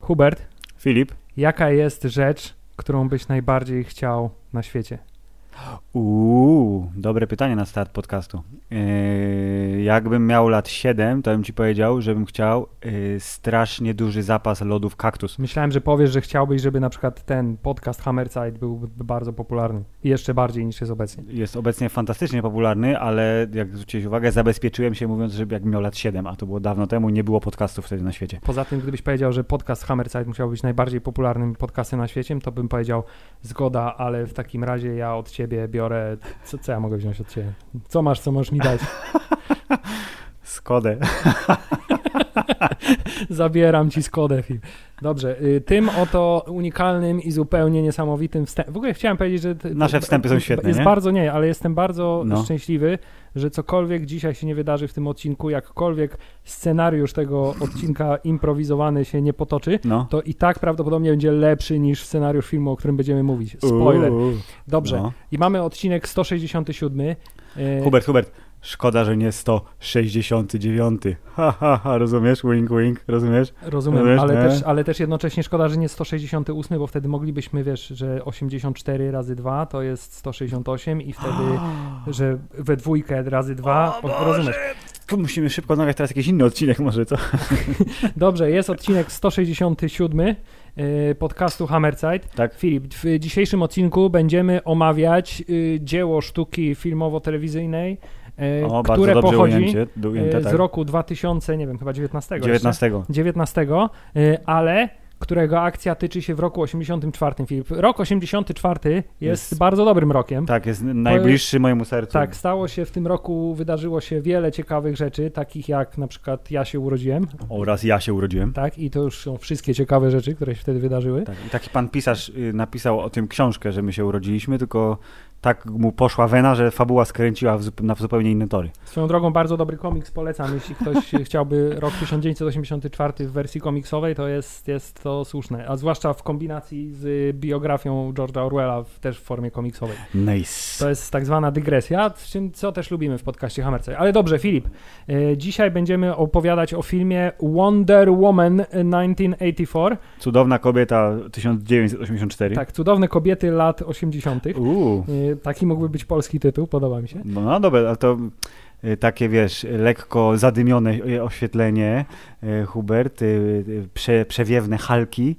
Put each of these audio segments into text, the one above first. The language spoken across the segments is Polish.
Hubert, Filip? jaka jest rzecz, którą byś najbardziej chciał na świecie? Uuu, dobre pytanie na start podcastu. Yy, jakbym miał lat 7, to bym ci powiedział, żebym chciał yy, strasznie duży zapas lodów kaktus. Myślałem, że powiesz, że chciałbyś, żeby na przykład ten podcast Hammerside był bardzo popularny. Jeszcze bardziej niż jest obecnie. Jest obecnie fantastycznie popularny, ale jak zwróciłeś uwagę, zabezpieczyłem się mówiąc, że jakbym miał lat 7, a to było dawno temu, nie było podcastów wtedy na świecie. Poza tym, gdybyś powiedział, że podcast Hammerside musiał być najbardziej popularnym podcastem na świecie, to bym powiedział zgoda, ale w takim razie ja od ciebie biorę... Co, co ja mogę wziąć od ciebie? Co masz, co możesz mi dać? Skodę. Zabieram ci Skodę, Filip. Dobrze, y, tym oto unikalnym i zupełnie niesamowitym wstępem. W ogóle chciałem powiedzieć, że. Nasze wstępy są świetne, Jest nie? bardzo nie, ale jestem bardzo No. szczęśliwy, że cokolwiek dzisiaj się nie wydarzy w tym odcinku, jakkolwiek scenariusz tego odcinka improwizowany się nie potoczy, No. to i tak prawdopodobnie będzie lepszy niż scenariusz filmu, o którym będziemy mówić. Spoiler. Uuu. Dobrze. No. I mamy odcinek 167. y, Hubert, Hubert, szkoda, że nie 169. Ha, ha, ha, rozumiesz? Wink, wink, rozumiesz? Rozumiem, Rozumiesz, ale nie? też, ale też jednocześnie szkoda, że nie 168, bo wtedy moglibyśmy, wiesz, że 84 razy 2 to jest 168 i wtedy, że we dwójkę razy 2, rozumiesz. Tu musimy szybko nagrać teraz jakiś inny odcinek może, co? Dobrze, jest odcinek 167 y, podcastu Hammerside. Tak. Filip, w dzisiejszym odcinku będziemy omawiać y, dzieło sztuki filmowo-telewizyjnej, O, bardzo które pochodzi ujęcie, ujęte, z tak. roku 2000, nie wiem, chyba 19. jeszcze. 19. 19, y, ale którego akcja tyczy się w roku 84. Filip. Rok 84 jest, Jest- bardzo dobrym rokiem. Tak, jest najbliższy mojemu sercu. Tak, stało się w tym roku, wydarzyło się wiele ciekawych rzeczy, takich jak na przykład ja się urodziłem, Oraz ja się urodziłem. tak, i to już są wszystkie ciekawe rzeczy, które się wtedy wydarzyły. Tak, I taki pan pisarz y, napisał o tym książkę, że my się urodziliśmy, tylko tak mu poszła wena, że fabuła skręciła w na zupełnie inne tory. Swoją drogą bardzo dobry komiks polecam, jeśli ktoś chciałby rok 1984 w wersji komiksowej, to jest, jest to słuszne, a zwłaszcza w kombinacji z biografią George'a Orwella w, też w formie komiksowej. Nice. To jest tak zwana dygresja, co też lubimy w podcaście Hammerce. Ale dobrze, Filip, e, dzisiaj będziemy opowiadać o filmie Wonder Woman 1984. Cudowna kobieta 1984. Tak, cudowne kobiety lat 80. Uuu. Taki mógłby być polski tytuł, podoba mi się. No, no dobra, ale to y, takie, wiesz, lekko zadymione y, oświetlenie, y, Hubert, prze, przewiewne halki,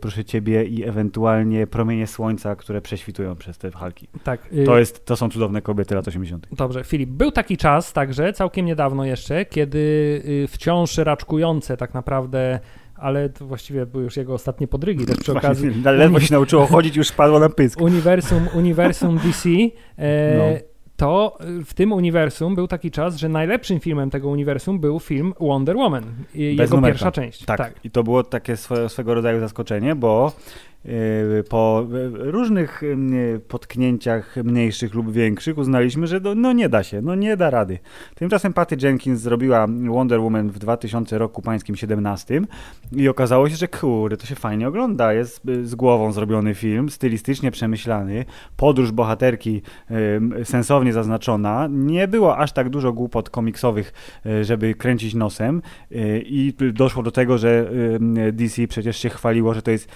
proszę ciebie, i ewentualnie promienie słońca, które prześwitują przez te halki. Tak. To, jest, to są cudowne kobiety lat 80. Dobrze, Filip, był taki czas także, całkiem niedawno jeszcze, kiedy wciąż raczkujące tak naprawdę, ale to właściwie były już jego ostatnie podrygi też przy okazji. Ledwo się nauczyło chodzić, już spadło na pysk. uniwersum, uniwersum DC, e, No. to y, w tym uniwersum był taki czas, że najlepszym filmem tego uniwersum był film Wonder Woman, jego numerka. pierwsza część. Tak. I to było takie swe, swego rodzaju zaskoczenie, bo po y, różnych potknięciach mniejszych lub większych uznaliśmy, że no, no nie da się, no nie da rady. Tymczasem Patty Jenkins zrobiła Wonder Woman w 2000 roku pańskim 17 i okazało się, że kurde, to się fajnie ogląda. Jest y, z głową zrobiony film, stylistycznie przemyślany, podróż bohaterki sensownie zaznaczona. Nie było aż tak dużo głupot komiksowych, y, żeby kręcić nosem y, i doszło do tego, że DC przecież się chwaliło, że to jest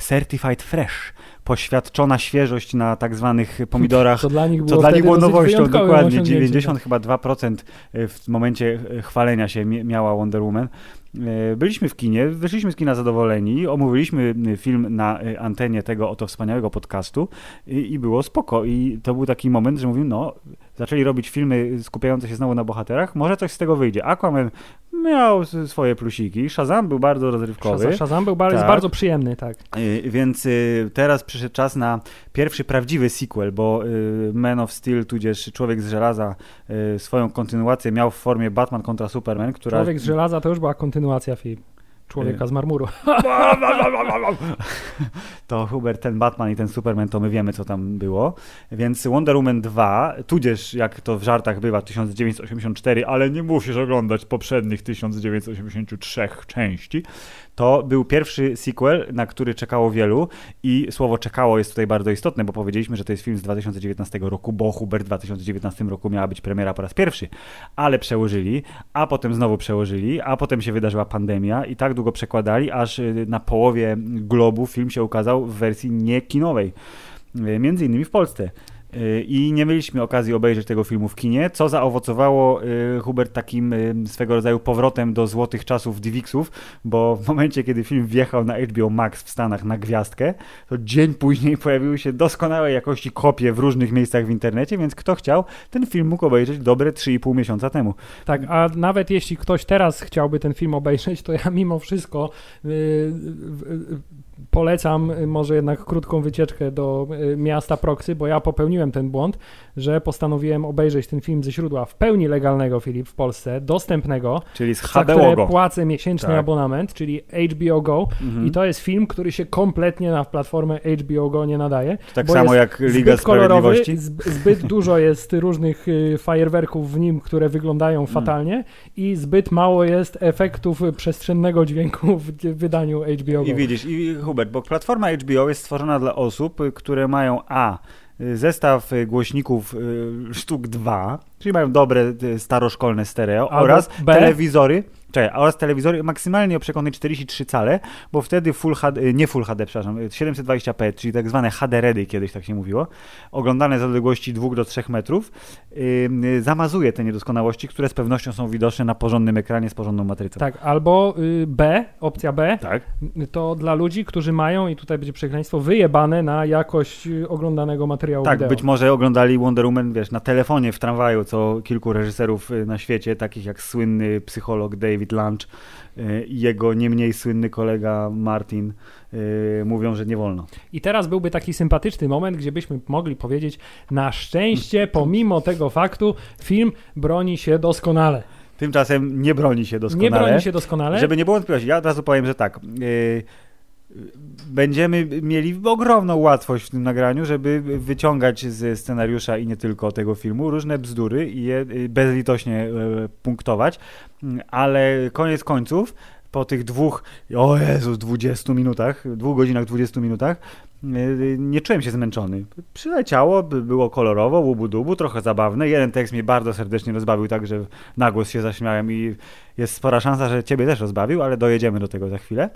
certified fresh, poświadczona świeżość na tak zwanych pomidorach. To dla nich było, Co dla nich było nowością, dokładnie. osiągnięciem, 90 chyba 2% w momencie e, chwalenia się miała Wonder Woman. Byliśmy w kinie, wyszliśmy z kina zadowoleni, omówiliśmy y, film na y, antenie tego oto wspaniałego podcastu i, i było spoko. I to był taki moment, że mówimy, no, zaczęli robić filmy skupiające się znowu na bohaterach, może coś z tego wyjdzie. Aquaman miał swoje plusiki, Shazam był bardzo rozrywkowy. Shazam, był bardzo, Tak. bardzo przyjemny, tak. Y, Więc y, teraz przyszedł czas na pierwszy prawdziwy sequel, bo y, Man of Steel, tudzież Człowiek z Żelaza, swoją kontynuację miał w formie Batman kontra Superman, która... Człowiek z żelaza to już była kontynuacja film. Człowieka z marmuru. To Hubert, ten Batman i ten Superman, to my wiemy, co tam było. Więc Wonder Woman 2, tudzież jak to w żartach bywa, 1984, ale nie musisz oglądać poprzednich 1983 części, to był pierwszy sequel, na który czekało wielu i słowo czekało jest tutaj bardzo istotne, bo powiedzieliśmy, że to jest film z 2019 roku, bo Hubert w 2019 roku miała być premiera po raz pierwszy, ale przełożyli, a potem znowu przełożyli, a potem się wydarzyła pandemia i tak długo przekładali, aż y, na połowie globu film się ukazał w wersji niekinowej, y, między innymi w Polsce. Y, I nie mieliśmy okazji obejrzeć tego filmu w kinie, co zaowocowało y, Hubert takim swego rodzaju powrotem do złotych czasów DivXów, bo w momencie, kiedy film wjechał na HBO Max w Stanach na gwiazdkę, to dzień później pojawiły się doskonałej jakości kopie w różnych miejscach w internecie, więc kto chciał, ten film mógł obejrzeć dobre 3,5 miesiąca temu. Tak, a nawet jeśli ktoś teraz chciałby ten film obejrzeć, to ja mimo wszystko yy, yy, polecam może jednak krótką wycieczkę do miasta Proxy, bo ja popełniłem ten błąd, że postanowiłem obejrzeć ten film ze źródła w pełni legalnego, Filip, w Polsce, dostępnego, czyli z za które płacę miesięczny tak. abonament, czyli HBO Go mhm. i to jest film, który się kompletnie na platformę HBO Go nie nadaje. Tak samo jak Liga Sprawiedliwości. zbyt dużo jest różnych y, fajerwerków w nim, które wyglądają mm. fatalnie i zbyt mało jest efektów przestrzennego dźwięku w wydaniu HBO Go. I widzisz, i Bo platforma HBO jest stworzona dla osób, które mają A zestaw głośników y, sztuk 2, czyli mają dobre y, staroszkolne stereo Albo oraz B. telewizory Czekaj, oraz telewizory maksymalnie o przekątnej 43 cale, bo wtedy Full HD, y, nie Full HD, przepraszam, 720p, czyli tak zwane HD Ready, kiedyś tak się mówiło, oglądane z odległości 2 do 3 metrów, yy, zamazuje te niedoskonałości, które z pewnością są widoczne na porządnym ekranie z porządną matrycą. Tak, albo y, B, opcja B, tak. to dla ludzi, którzy mają, i tutaj będzie przekleństwo, wyjebane na jakość y, oglądanego materiału tak, wideo. być może oglądali Wonder Woman, wiesz, na telefonie w tramwaju, co kilku reżyserów na świecie, takich jak słynny psycholog David David Lunch y, i jego nie mniej słynny kolega Martin y, mówią, że nie wolno. I teraz byłby taki sympatyczny moment, gdzie byśmy mogli powiedzieć, na szczęście, pomimo tego faktu, film broni się doskonale. Tymczasem nie broni się doskonale. Nie broni się doskonale. Żeby nie było wątpliwości, ja od razu powiem, że tak. Yy, będziemy mieli ogromną łatwość w tym nagraniu, żeby wyciągać ze scenariusza i nie tylko tego filmu różne bzdury i je y, bezlitośnie e, punktować, ale koniec końców po tych dwóch, o Jezus, 20 minutach, dwóch godzinach, 20 minutach, nie czułem się zmęczony. Przyleciało, było kolorowo, łubu-dubu, trochę zabawne. Jeden tekst mnie bardzo serdecznie rozbawił, tak że na głos się zaśmiałem i jest spora szansa, że ciebie też rozbawił, ale dojedziemy do tego za chwilę.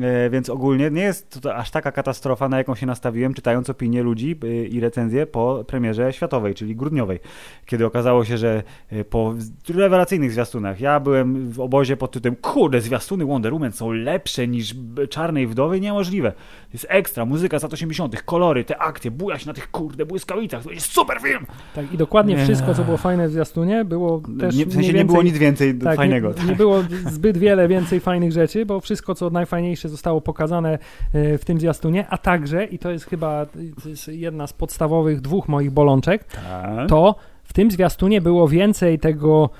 E, więc ogólnie nie jest to aż taka katastrofa, na jaką się nastawiłem, czytając opinie ludzi e, i recenzje po premierze światowej, czyli grudniowej, kiedy okazało się, że po rewelacyjnych zwiastunach, ja byłem w obozie pod tytułem kurde, zwiastuny Wonder Woman są lepsze niż Czarnej Wdowy, niemożliwe. Jest ekstra, muzyka lat 80., kolory, te akcje, bujać na tych kurde błyskawicach, to jest super film! Tak, i dokładnie wszystko, co było fajne w zwiastunie, było też nie, W sensie nie było nic więcej tak, fajnego. Nie, nie było zbyt wiele więcej fajnych rzeczy, bo wszystko, co najfajniejsze zostało pokazane e, w tym zwiastunie, a także, i to jest chyba to jest jedna z podstawowych dwóch moich bolączek, tak. to w tym zwiastunie było więcej tego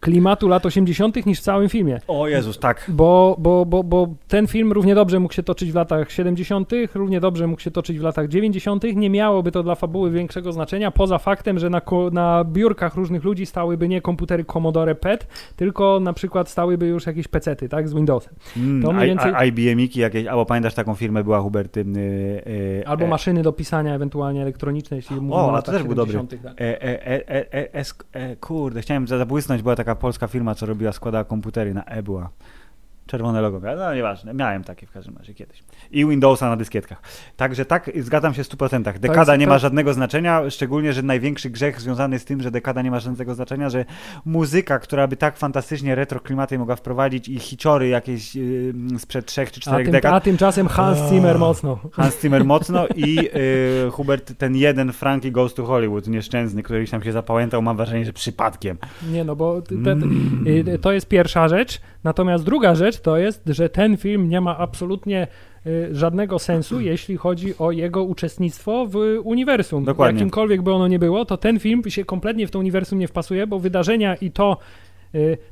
klimatu lat 80. niż w całym filmie. O Jezus, tak. Bo, bo, bo, bo ten film równie dobrze mógł się toczyć w latach 70., równie dobrze mógł się toczyć w latach 90. Nie miałoby to dla fabuły większego znaczenia, poza faktem, że na, na biurkach różnych ludzi stałyby nie komputery Commodore PET, tylko na przykład stałyby już jakieś pecety, tak, z Windowsem. Mm, to mniej więcej... IBM-iki jakieś, albo pamiętasz taką firmę była Hubert? Yy, yy, albo e... maszyny do pisania ewentualnie elektroniczne, jeśli mówimy o, o to też był dobry. Tak. E, e, e, e, kurde, chciałem zabłysnąć była taka polska firma, co robiła, składała komputery na E. Czerwone logo. No nieważne, miałem takie w każdym razie kiedyś. I Windowsa na dyskietkach. Także tak, zgadzam się w 100%. Dekada nie ma żadnego znaczenia, szczególnie, że największy grzech związany z tym, że dekada nie ma żadnego znaczenia, że muzyka, która by tak fantastycznie retro klimaty mogła wprowadzić i hiciory jakieś yy, sprzed trzech czy czterech dekad. A tymczasem Hans Zimmer mocno. Hans Zimmer mocno i yy, Hubert, ten jeden Frankie Goes to Hollywood, nieszczęsny, który tam się zapamiętał, mam wrażenie, że przypadkiem. Nie no, bo te, te, yy, to jest pierwsza rzecz, natomiast druga rzecz to jest, że ten film nie ma absolutnie y, żadnego sensu, jeśli chodzi o jego uczestnictwo w uniwersum. Dokładnie. Jakimkolwiek by ono nie było, to ten film się kompletnie w to uniwersum nie wpasuje, bo wydarzenia i to,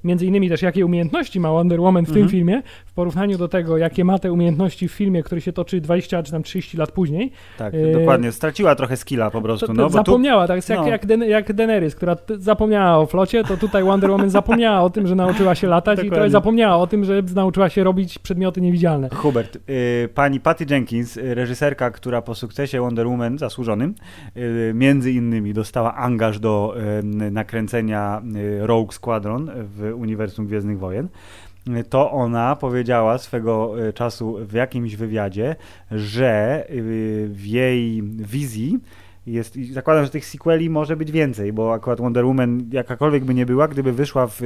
między innymi też jakie umiejętności ma Wonder Woman w Mhm. tym filmie, w porównaniu do tego, jakie ma te umiejętności w filmie, który się toczy 20 czy tam 30 lat później, Tak, Yy, dokładnie. Straciła trochę skilla po prostu. to, no, to bo tu, zapomniała, tak jest jak, no. jak, Den- jak Daenerys, która zapomniała o flocie, to tutaj Wonder Woman zapomniała o tym, że nauczyła się latać i Dokładnie. trochę zapomniała o tym, że nauczyła się robić przedmioty niewidzialne. Hubert, y, pani Patty Jenkins, y, reżyserka, która po sukcesie Wonder Woman zasłużonym, y, między innymi dostała angaż do y, nakręcenia y, Rogue Squadron w uniwersum Gwiezdnych Wojen, to ona powiedziała swego y, czasu w jakimś wywiadzie, że y, w jej wizji jest, zakładam, że tych sequeli może być więcej, bo akurat Wonder Woman jakakolwiek by nie była, gdyby wyszła w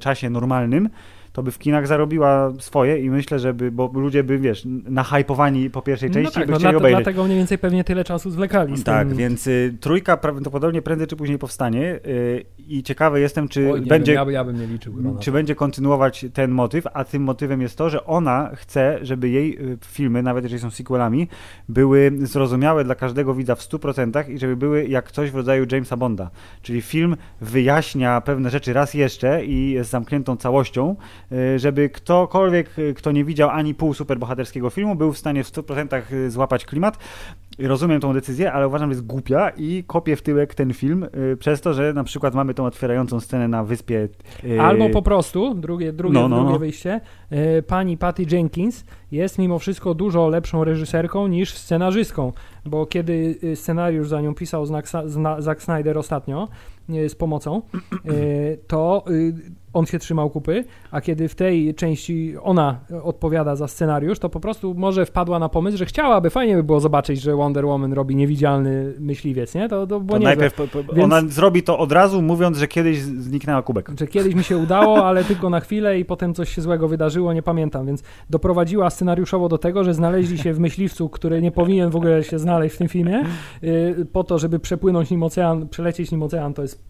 czasie normalnym, to by w kinach zarobiła swoje i myślę, że by, bo ludzie by, wiesz, nahypowani po pierwszej No części tak, by no chcieli dla, obejrzeć. dlatego mniej więcej pewnie tyle czasu zwlekali z Tak, tym. więc y, trójka prawdopodobnie prędzej czy później powstanie y, i ciekawy jestem, czy Oj, będzie... wiem, ja, by- ja bym nie liczył. Czy będzie kontynuować ten motyw, a tym motywem jest to, że ona chce, żeby jej y, filmy, nawet jeżeli są sequelami, były zrozumiałe dla każdego widza w 100% i żeby były jak coś w rodzaju Jamesa Bonda. Czyli film wyjaśnia pewne rzeczy raz jeszcze i jest zamkniętą całością, żeby ktokolwiek, y, kto nie widział ani pół superbohaterskiego filmu, był w stanie w 100% złapać klimat. Rozumiem tą decyzję, ale uważam, że jest głupia i kopię w tyłek ten film przez to, że na przykład mamy tą otwierającą scenę na wyspie. Albo po prostu, drugie, drugie, No, no, drugie no. wyjście, e, pani Patty Jenkins jest mimo wszystko dużo lepszą reżyserką niż scenarzystką, bo kiedy scenariusz za nią pisał Zack Snyder ostatnio z pomocą, e, to on się trzymał kupy, a kiedy w tej części ona odpowiada za scenariusz, to po prostu może wpadła na pomysł, że chciałaby, fajnie by było zobaczyć, że Wonder Woman robi niewidzialny myśliwiec, nie? To, to To najpierw po, po, Więc- ona zrobi to od razu, mówiąc, że kiedyś zniknęła kubek. że kiedyś mi się udało, ale tylko na chwilę i potem coś się złego wydarzyło, nie pamiętam, więc doprowadziła scenariuszowo do tego, że znaleźli się w myśliwcu, który nie powinien w ogóle się znaleźć w tym filmie, y, po to, żeby przepłynąć nim ocean, przelecieć nim ocean, to jest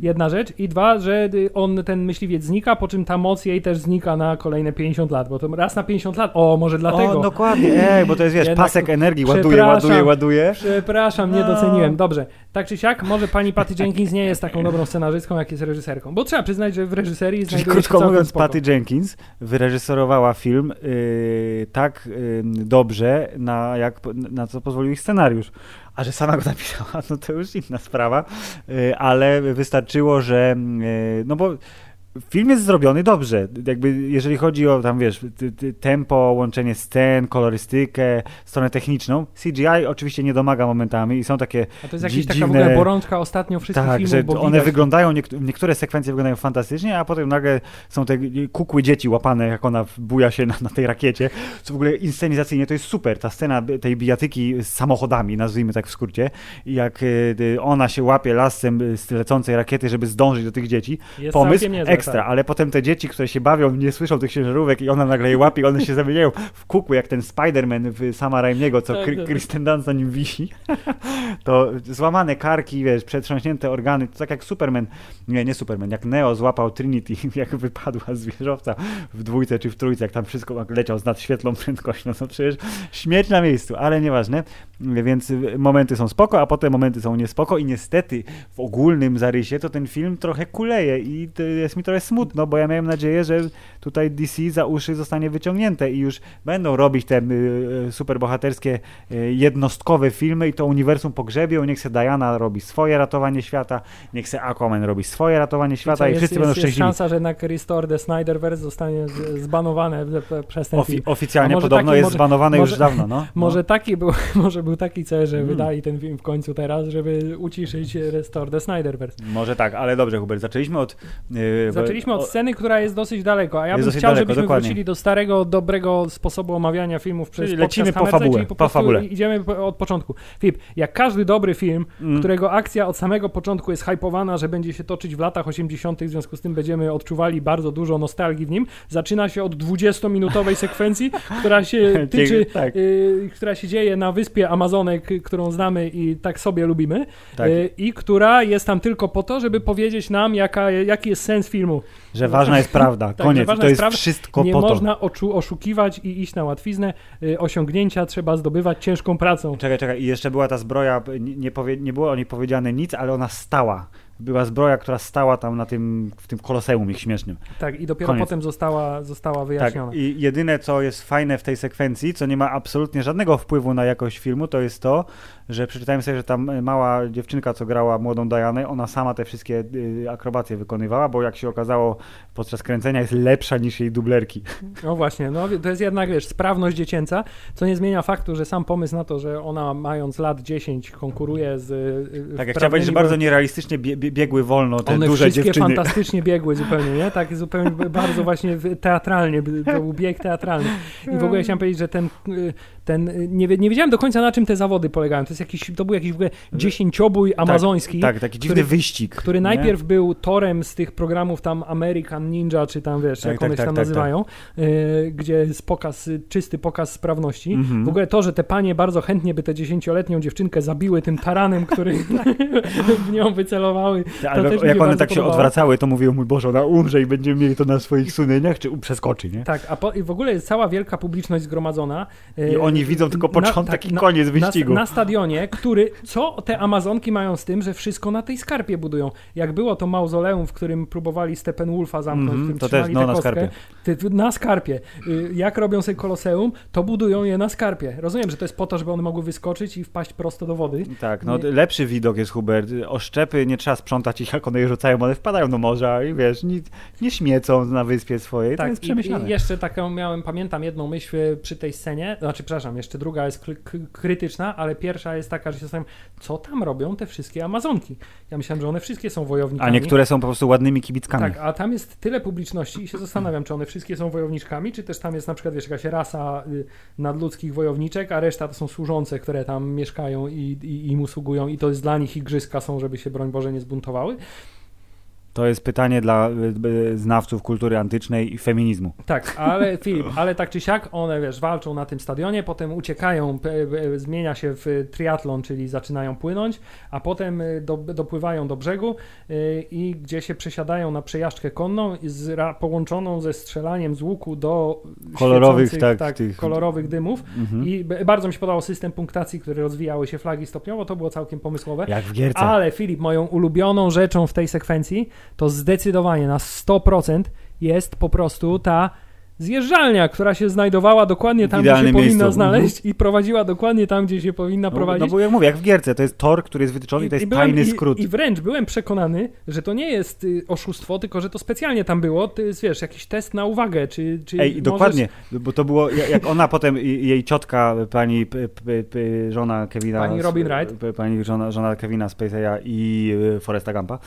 jedna rzecz i dwa, że y, on, ten myśliwiec znika, po czym ta moc jej też znika na kolejne 50 lat, bo to raz na 50 lat, o, może dlatego. O, dokładnie, ej, bo to jest, wiesz, Jednak- pasek energii, ładuje, ładuje, ładuje. Przepraszam, nie No. doceniłem. Dobrze, tak czy siak, może pani Patty Jenkins nie jest taką dobrą scenarzystką, jak jest reżyserką, bo trzeba przyznać, że w reżyserii Czyli znajduje krótko mówiąc, spoko. Patty Jenkins wyreżyserowała film yy, tak yy, dobrze, na, jak, na co pozwolił ich scenariusz. A że sama go napisała, no to już inna sprawa, yy, ale wystarczyło, że yy, no bo film jest zrobiony dobrze. Jakby jeżeli chodzi o tam, wiesz, tempo, łączenie scen, kolorystykę, stronę techniczną, CGI oczywiście nie domaga momentami i są takie A to jest jakaś taka w dziwne- ogóle borączka ostatnio wszystkich tak, filmów, że bo one widać, wyglądają, niekt- niektóre sekwencje wyglądają fantastycznie, a potem nagle są te kukły dzieci łapane, jak ona buja się na, na tej rakiecie. Co w ogóle inscenizacyjnie to jest super. Ta scena tej bijatyki z samochodami, nazwijmy tak w skrócie, jak y, y, ona się łapie lasem z lecącej rakiety, żeby zdążyć do tych dzieci. jest Pomysł ekstra, tak. ale potem te dzieci, które się bawią, nie słyszą tych ciężarówek i ona nagle je łapie one się zamieniają w kukły, jak ten Spider-Man w Sama Raimiego, co Tak, tak. Kristen Dunst na nim wisi. to złamane karki, wiesz, przetrząśnięte organy, to tak jak Superman, nie, nie Superman, jak Neo złapał Trinity, jak wypadła z wieżowca w dwójce czy w trójce, jak tam wszystko leciał z nadświetlą prędkością, no przecież śmierć na miejscu, ale nieważne, więc momenty są spoko, a potem momenty są niespoko i niestety w ogólnym zarysie to ten film trochę kuleje i jest mi trochę smutno, bo ja miałem nadzieję, że tutaj DC za uszy zostanie wyciągnięte i już będą robić te y, y, superbohaterskie y, jednostkowe filmy i to uniwersum pogrzebią, niech se Diana robi swoje ratowanie świata, niech se Aquaman robi swoje ratowanie świata i, jest, wszyscy jest, będą jest szczęśliwi. szansa, że jednak Restore the Snyderverse zostanie zbanowane przez ten Ofi- film. oficjalnie A może podobno taki- jest może- zbanowane może- już dawno, no. Może no. taki był, może był taki cel, że Mm. wydali ten film w końcu teraz, żeby uciszyć Restore the Snyderverse. Może tak, ale dobrze Hubert, zaczęliśmy od... y, Zaczęliśmy od sceny, która jest dosyć daleko, a ja bym chciał, daleko, żebyśmy dokładnie. wrócili do starego, dobrego sposobu omawiania filmów przez Czyli lecimy po Hammerce, fabułę, czyli po, po fabule. idziemy po- od początku. Filip, jak każdy dobry film, Mm. którego akcja od samego początku jest hypowana, że będzie się toczyć w latach 80., w związku z tym będziemy odczuwali bardzo dużo nostalgii w nim, zaczyna się od 20-minutowej sekwencji, która się tyczy, Tak. y, która się dzieje na wyspie Amazonek, którą znamy i tak sobie lubimy, Tak. y, i która jest tam tylko po to, żeby powiedzieć nam, jaka, jaki jest sens filmu. Że ważna jest prawda, Tak, koniec, to jest prawda. wszystko nie po to. można oczu- oszukiwać i iść na łatwiznę. Y, osiągnięcia trzeba zdobywać ciężką pracą. Czekaj, czekaj, i jeszcze była ta zbroja, nie, nie, powie, nie było o niej powiedziane nic, ale ona stała. Była zbroja, która stała tam na tym, w tym koloseum ich śmiesznym. Tak, i dopiero Koniec. potem została, została wyjaśniona. Tak, i jedyne, co jest fajne w tej sekwencji, co nie ma absolutnie żadnego wpływu na jakość filmu, to jest to, że przeczytałem sobie, że tam mała dziewczynka, co grała młodą Dianę, ona sama te wszystkie y, akrobacje wykonywała, bo jak się okazało podczas kręcenia jest lepsza niż jej dublerki. No właśnie, no to jest jednak, wiesz, sprawność dziecięca, co nie zmienia faktu, że sam pomysł na to, że ona mając lat 10 konkuruje z y, Tak, jak chciałem powiedzieć, że bardzo nierealistycznie bie, bie, biegły wolno te One duże wszystkie dziewczyny. fantastycznie biegły zupełnie, nie? Tak zupełnie bardzo właśnie teatralnie, to był bieg teatralny. I w ogóle chciałem powiedzieć, że ten, ten nie, nie wiedziałem do końca na czym te zawody polegają. To jest jakiś, to był jakiś w ogóle dziesięciobój amazoński. Tak, taki dziwny który- wyścig. który nie? najpierw był torem z tych programów tam American Ninja, czy tam wiesz, Tak, jak tak, one się tak, tam tak, nazywają, y, gdzie jest pokaz, czysty pokaz sprawności. Mhm. W ogóle to, że te panie bardzo chętnie by tę dziesięcioletnią dziewczynkę zabiły tym taranem, który w nią wycelowały. Tak, Ale jak one tak się podobało. odwracały, to mówią, mój Boże, ona umrze i będziemy mieli to na swoich sumieniach, czy przeskoczy, nie? Tak, a po, i w ogóle jest cała wielka publiczność zgromadzona. I y, oni widzą tylko na- początek tak, i na- koniec wyścigu. Na, na stadionie, który, co te Amazonki mają z tym, że wszystko na tej skarpie budują. Jak było to mauzoleum, w którym próbowali Steppenwolfa zamknąć, którym to też, no, na kostkę, skarpie. Ty, na skarpie. Y, Jak robią sobie koloseum, to budują je na skarpie. Rozumiem, że to jest po to, żeby one mogły wyskoczyć i wpaść prosto do wody. Tak, no Nie- lepszy widok jest Hubert. Oszczepy nie trzeba sprzątać ich, jak one je rzucają, one wpadają do morza i wiesz, nie, nie śmiecą na wyspie swojej. to jest Tak, przemyślane. i jeszcze taką miałem, pamiętam jedną myśl e, przy tej scenie, znaczy, przepraszam, jeszcze druga jest krytyczna, ale pierwsza jest taka, że się zastanawiam, co tam robią te wszystkie Amazonki. Ja myślałem, że one wszystkie są wojownikami. A niektóre są po prostu ładnymi kibickami. Tak, a tam jest tyle publiczności i się zastanawiam, czy one wszystkie są wojowniczkami, czy też tam jest na przykład, wiesz, jakaś rasa y, nadludzkich wojowniczek, a reszta to są służące, które tam mieszkają i, i im usługują i to jest dla nich igrzyska są, żeby się, broń Boże, nie zbuntowały. To jest pytanie dla y, y, znawców kultury antycznej i feminizmu. Tak, ale Filip, ale tak czy siak, one wiesz, walczą na tym stadionie, potem uciekają, p- zmienia się w triatlon, czyli zaczynają płynąć, a potem y, do, dopływają do brzegu y, i gdzie się przesiadają na przejażdżkę konną i z, połączoną ze strzelaniem z łuku do Kolorowych, świecących, tak, tych- kolorowych dymów. Mhm. I bardzo mi się podobał system punktacji, który rozwijały się flagi stopniowo, to było całkiem pomysłowe. Jak w gierce. Ale Filip, moją ulubioną rzeczą w tej sekwencji to zdecydowanie na 100% jest po prostu ta zjeżdżalnia, która się znajdowała dokładnie tam, gdzie się idealnym powinna miejscu. znaleźć i prowadziła dokładnie tam, gdzie się powinna No, prowadzić. no bo jak mówię, jak w gierce, to jest tor, który jest wytyczony i, to jest byłem- tajny i, skrót. I wręcz byłem przekonany, że to nie jest y, oszustwo, tylko że to specjalnie tam było. To jest, wiesz, jakiś test na uwagę, czy, czy Ej, możesz- dokładnie, bo to było, ja- jak ona potem, i- jej ciotka, pani, p, p, p, żona Kevina... Pani Robin Wright. Pani żona, żona Kevina Spacey'a i y, Foresta Gampa.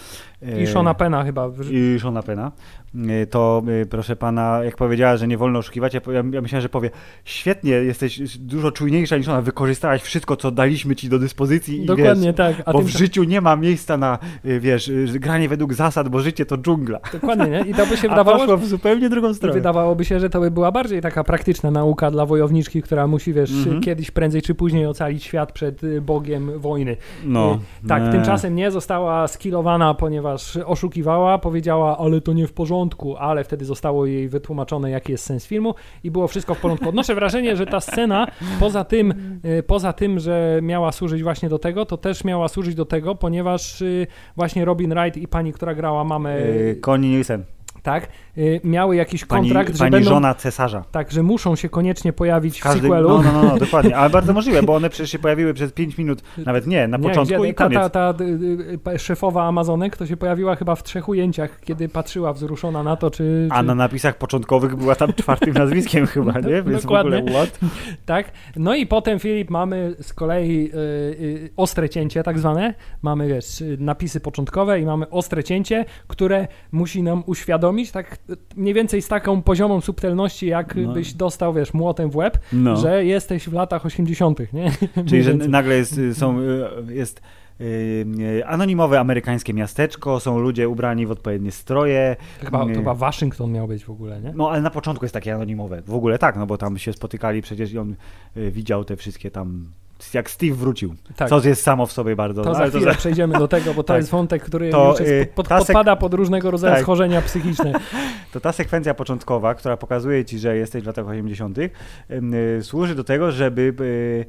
I Shona Pena chyba. I Shona Pena. Y, To, y, proszę pana, jak powiedziała, że nie wolno oszukiwać, ja, myślałem, że powie, świetnie, jesteś dużo czujniejsza niż ona, wykorzystałaś wszystko, co daliśmy ci do dyspozycji i Dokładnie wiesz, tak. A bo w życiu nie ma miejsca na, wiesz, granie według zasad, bo życie to dżungla. dokładnie, nie? I to by się wydawało, poszło w zupełnie drugą stronę. wydawałoby się, że to by była bardziej taka praktyczna nauka dla wojowniczki, która musi, wiesz, Mhm. kiedyś prędzej czy później ocalić świat przed y, bogiem wojny. No. Tak, nie. tymczasem nie została skillowana, ponieważ oszukiwała, powiedziała, ale to nie w porządku, ale wtedy zostało jej wytłumaczone, jaki jest sens filmu i było wszystko w porządku. Odnoszę wrażenie, że ta scena, poza tym, y, poza tym, że miała służyć właśnie do tego, to też miała służyć do tego, ponieważ y, właśnie Robin Wright i pani, która grała mamę, Y, Connie Nielsen, tak, y, miały jakiś pani, kontrakt, że pani będą żona cesarza. tak, że muszą się koniecznie pojawić w sequelu. no, no, no, no, dokładnie, ale bardzo możliwe, bo one przecież się pojawiły przez 5 minut, nawet nie, na Nie, początku gdzie i ta, koniec. ta, ta, y, y, szefowa Amazonek to się pojawiła chyba w trzech ujęciach, kiedy patrzyła wzruszona na to, czy... A czy na napisach początkowych była tam czwartym nazwiskiem chyba, nie? Więc Dokładnie. w ogóle what? Tak. No i potem, Filip, mamy z kolei y, y, ostre cięcie tak zwane. Mamy, wiesz, napisy początkowe i mamy ostre cięcie, które musi nam uświadomić, tak mniej więcej z taką poziomą subtelności, jak No. dostał, wiesz, młotem w łeb, No. że jesteś w latach 80., nie? Czyli, że nagle jest, y, są, y, jest y, anonimowe amerykańskie miasteczko, są ludzie ubrani w odpowiednie stroje. To chyba, to chyba Waszyngton miał być w ogóle, nie? No ale na początku jest takie anonimowe. W ogóle tak, no bo tam się spotykali przecież i on widział te wszystkie tam jak Steve wrócił. Tak. Co jest samo w sobie bardzo. To no, za chwilę przejdziemy do tego, bo to Tak. jest wątek, który To, już jest, y, pod, sek- podpada pod różnego rodzaju Tak. schorzenia psychiczne. To ta sekwencja początkowa, która pokazuje ci, że jesteś w latach 80., ym, y, służy do tego, żeby y, y,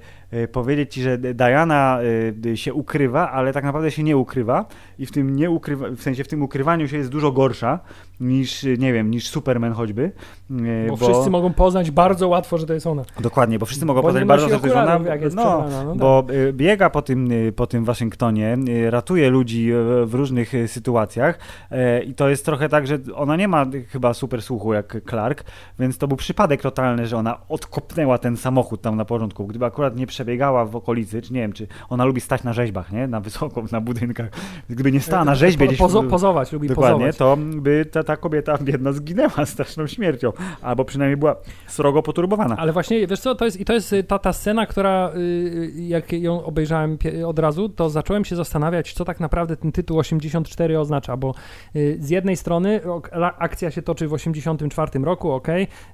powiedzieć ci, że Diana y, się ukrywa, ale tak naprawdę się nie ukrywa i w tym nie ukrywa, w sensie w tym ukrywaniu się jest dużo gorsza niż, y, nie wiem, niż Superman choćby. y, Bo, wszyscy mogą poznać bardzo łatwo, że to jest ona. Dokładnie, bo wszyscy mogą Bo poznać bardzo że ona, jak jest no, przebrana, no bo y, biega po tym, y, po tym Waszyngtonie, y, ratuje ludzi y, w różnych y, sytuacjach y, i to jest trochę tak, że ona nie ma y, chyba super słuchu jak Clark, więc to był przypadek totalny, że ona odkopnęła ten samochód tam na początku. Gdyby akurat nie przebiegała w okolicy, czy nie wiem, czy ona lubi stać na rzeźbach, nie? Na wysoko, na budynkach. Gdyby nie stała na rzeźbie gdzieś... pozo, pozować, lubi Dokładnie, pozować. to by ta, ta kobieta biedna zginęła straszną śmiercią, albo przynajmniej była srogo poturbowana. Ale właśnie, wiesz co, to jest, i to jest y, ta, ta scena, która y, jak ją obejrzałem od razu, to zacząłem się zastanawiać, co tak naprawdę ten tytuł 84 oznacza, bo y, z jednej strony akcja się toczy w 84 roku, ok,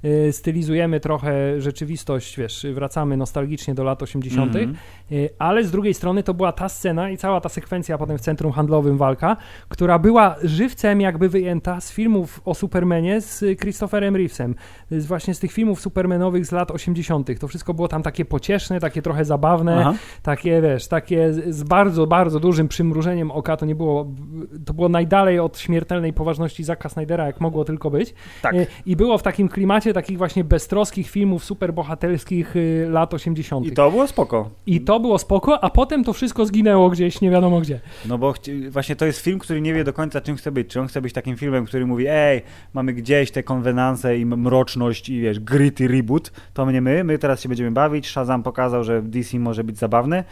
y, stylizujemy trochę rzeczywistość, wiesz, wracamy nostalgicznie do lat 80., Mhm. y, ale z drugiej strony to była ta scena i cała ta sekwencja potem w centrum handlowym walka, która była żywcem jakby wyjęta z filmów o Supermanie z y, Christopherem Reevesem, z właśnie z tych filmów supermanowych z lat 80. To wszystko było tam takie pocieszne, takie trochę zabawne, Aha. takie wiesz, takie z bardzo, bardzo dużym przymrużeniem oka. To nie było, to było najdalej od śmiertelnej poważności Zacka Snydera, jak mogło tylko być. Tak. Y, I było w takim klimacie takich właśnie beztroskich filmów superbohaterskich y, lat 80. I to było spoko. I to było spoko, a potem to wszystko zginęło gdzieś, nie wiadomo gdzie. No bo chci- właśnie to jest film, który nie wie do końca czym chce być. Czy on chce być takim filmem, który mówi, ej, mamy gdzieś te konwenanse i mroczność i wiesz, gritty reboot, to nie my, my teraz się będziemy bawić. Shazam pokazał, że DC może być zabawne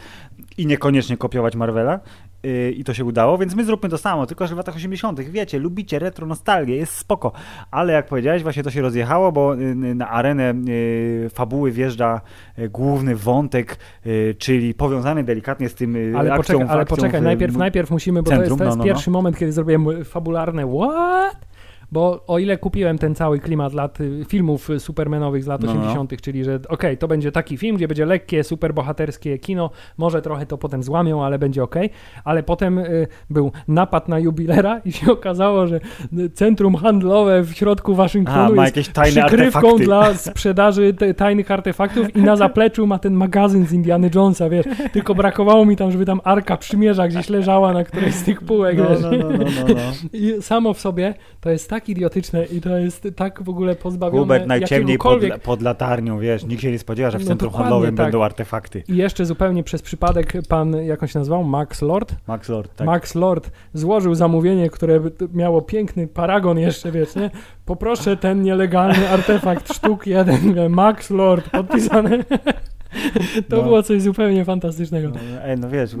i niekoniecznie kopiować Marvela. Yy, I to się udało, więc my zróbmy to samo, tylko że w latach 80. Wiecie, lubicie retro nostalgię, jest spoko. Ale jak powiedziałeś, właśnie to się rozjechało, bo yy, na arenę yy, fabuły wjeżdża główny wątek, czyli powiązany delikatnie z tym Ale, akcją, poczekaj, ale akcją poczekaj w- najpierw, najpierw musimy, bo to centrum, jest, to jest no, no, no. pierwszy moment, kiedy zrobiłem fabularne what? Bo o ile kupiłem ten cały klimat lat y, filmów supermanowych z lat No, no. 80., czyli że okej, to będzie taki film, gdzie będzie lekkie, superbohaterskie kino, może trochę to potem złamią, ale będzie okej, ale potem y, był napad na jubilera i się okazało, że centrum handlowe w środku A, Waszyngtonu ma jest przykrywką artefakty. dla sprzedaży tajnych artefaktów i na zapleczu ma ten magazyn z Indiana Jonesa, wiesz, tylko brakowało mi tam, żeby tam Arka Przymierza gdzieś leżała na którejś z tych półek, No, wiesz. no, no, no, no, no. I samo w sobie to jest tak idiotyczne i to jest tak w ogóle pozbawione Hubert najciemniej pod, pod latarnią, wiesz, nikt się nie spodziewa, że w No centrum handlowym tak. będą artefakty. I jeszcze zupełnie przez przypadek pan, jak on się nazywał, Max Lord? Max Lord, tak. Max Lord złożył zamówienie, które miało piękny paragon jeszcze, wiesz, nie? Poproszę ten nielegalny artefakt sztuk jeden, Max Lord, podpisane. To No. było coś zupełnie fantastycznego. No, ej, no wiesz,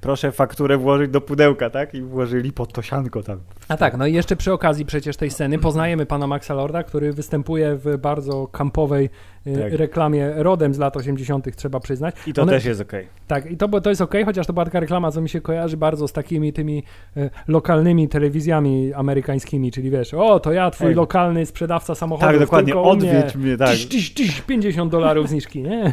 proszę fakturę włożyć do pudełka, tak? I włożyli pod to sianko tam. A tak, no i jeszcze przy okazji przecież tej sceny poznajemy pana Maxa Lorda, który występuje w bardzo kampowej Tak. reklamie rodem z lat 80., trzeba przyznać. I to One- też jest okej. Tak, i to, to jest okej, chociaż to była taka reklama, co mi się kojarzy bardzo z takimi tymi e, lokalnymi telewizjami amerykańskimi, czyli wiesz, o, to ja, twój Ej. lokalny sprzedawca samochodów, Tak, dokładnie, tylko u mnie, odwiedź mnie, tak. Tyś, tyś, tyś, 50 dolarów zniżki, nie?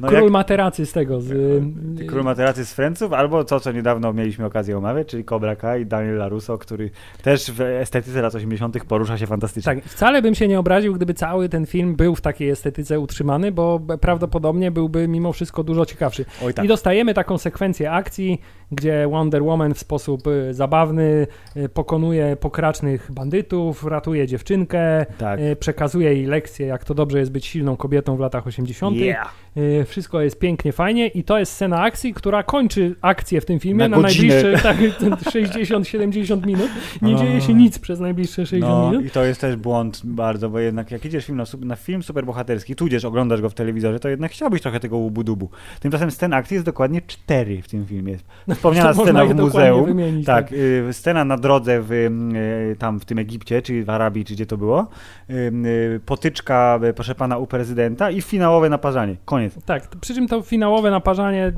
No Król jak- materacy z tego, z... y, Król materacy z Friendsów, albo to, co niedawno mieliśmy okazję omawiać, czyli Cobra Kai i Daniel LaRusso, który też w estetyce lat 80. porusza się fantastycznie. Tak, wcale bym się nie obraził, gdyby cały ten film był w takiej estetyce utrzymany, bo prawdopodobnie byłby mimo wszystko dużo ciekawszy. Tak. I dostajemy taką sekwencję akcji, gdzie Wonder Woman w sposób y, zabawny y, pokonuje pokracznych bandytów, ratuje dziewczynkę, Tak. y, przekazuje jej lekcję, jak to dobrze jest być silną kobietą w latach 80. Yeah. Wszystko jest pięknie, fajnie i to jest scena akcji, która kończy akcję w tym filmie Na na, najbliższe tak, 60-70 minut. Nie No. dzieje się nic przez najbliższe 60 No minut. i to jest też błąd bardzo, bo jednak jak idziesz film na, na film superbohaterski, tudzież oglądasz go w telewizorze, to jednak chciałbyś trochę tego łubu-dubu. Tymczasem scen akcji jest dokładnie cztery w tym filmie. Wspomniana scena w muzeum. wymienić, tak, y, scena na drodze w, y, tam w tym Egipcie, czy w Arabii, czy gdzie to było. Y, potyczka, proszę pana, u prezydenta i finałowe naparzanie. Koniec. Tak, przy czym to finałowe naparzanie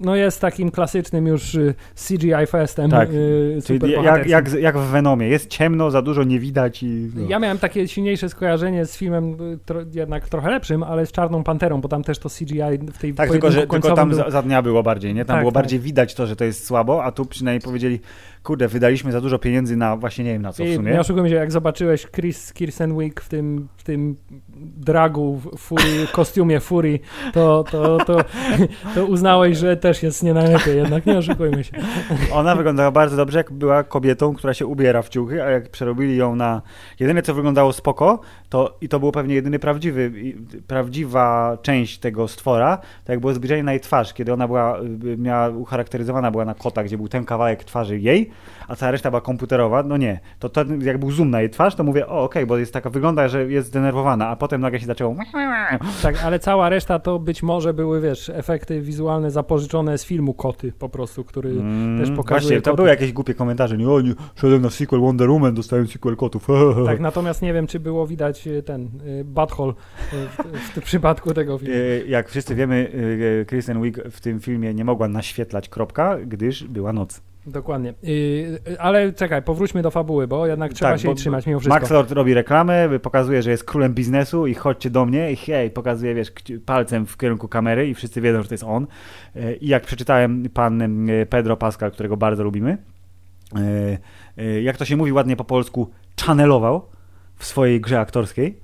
no jest takim klasycznym już y, CGI festem. Tak. y, Czyli jak, jak, jak w Venomie. Jest ciemno, za dużo nie widać i... No. Ja miałem takie silniejsze skojarzenie z filmem y, tro, jednak trochę lepszym, ale z Czarną Panterą, bo tam też to CGI w tej Tak, tylko że tylko tam za, był- za dnia było bardziej, nie? Tam Tak, było tak. bardziej widać to, że to jest słabo, a tu przynajmniej powiedzieli, kurde, wydaliśmy za dużo pieniędzy na właśnie nie wiem na co w I sumie. nie oszukujmy się, jak zobaczyłeś Chris Kirstenwick w tym, w tym dragu, w Fury, kostiumie Fury, to, to, to, to uznałeś, że też jest nie najlepiej, jednak nie oszukujmy się. Ona wyglądała bardzo dobrze, jak była kobietą, która się ubiera w ciuchy, a jak przerobili ją na... Jedyne, co wyglądało spoko, to i to był pewnie jedyny prawdziwy, prawdziwa część tego stwora, to jak było zbliżenie na jej twarz, kiedy ona była, y, miała ucharakteryzowana była na kota, gdzie był ten kawałek twarzy jej, a cała reszta była komputerowa, no nie. To, to jak był zoom na jej twarz, to mówię, o okej, bo jest taka, wygląda, że jest zdenerwowana, a potem nagle się zaczęło... Tak, ale cała reszta to być może były, wiesz, efekty wizualne zapożyczone z filmu Koty po prostu, który Mm, też pokazuje Właśnie, to koty. były jakieś głupie komentarze, nie, o nie, szedłem na sequel Wonder Woman, dostałem sequel kotów. Tak, natomiast nie wiem, czy było widać y, ten y, butthole y, w, w, przypadku tego filmu. E, Jak wszyscy wiemy, e, Kristen Wiig w tym filmie nie mogła naświetlać kropka, gdyż była noc. Dokładnie. Y, y, ale czekaj, powróćmy do fabuły, bo jednak trzeba Tak, się bo- trzymać mimo wszystko. Max Lord robi reklamę, pokazuje, że jest królem biznesu i chodźcie do mnie i hej, pokazuje, wiesz, palcem w kierunku kamery i wszyscy wiedzą, że to jest on. E, I jak przeczytałem pan e, Pedro Pascal, którego bardzo lubimy, e, jak to się mówi ładnie po polsku, channelował w swojej grze aktorskiej,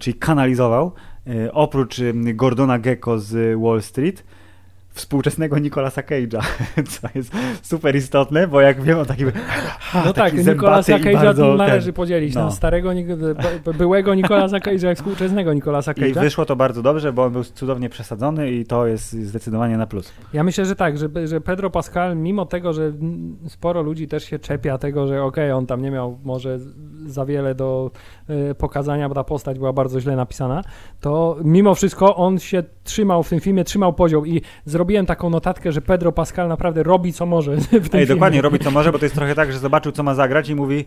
czyli kanalizował, oprócz Gordona Gecko z Wall Street, współczesnego Nicolasa Cage'a, co jest super istotne, bo jak wiem o takim No tak, taki Nicolasa zębaty i Cage'a należy ten- podzielić no. na starego, byłego Nicolasa Cage'a jak współczesnego Nicolasa I Cage'a. wyszło to bardzo dobrze, bo on był cudownie przesadzony i to jest zdecydowanie na plus. Ja myślę, że tak, że, że Pedro Pascal, mimo tego, że sporo ludzi też się czepia tego, że okej, on tam nie miał może za wiele do e, pokazania, bo ta postać była bardzo źle napisana, to mimo wszystko on się trzymał w tym filmie, trzymał poziom i zrobiłem taką notatkę, że Pedro Pascal naprawdę robi co może w tym Ej, filmie. dokładnie, robi co może, bo to jest trochę tak, że zobaczył, co ma zagrać i mówi,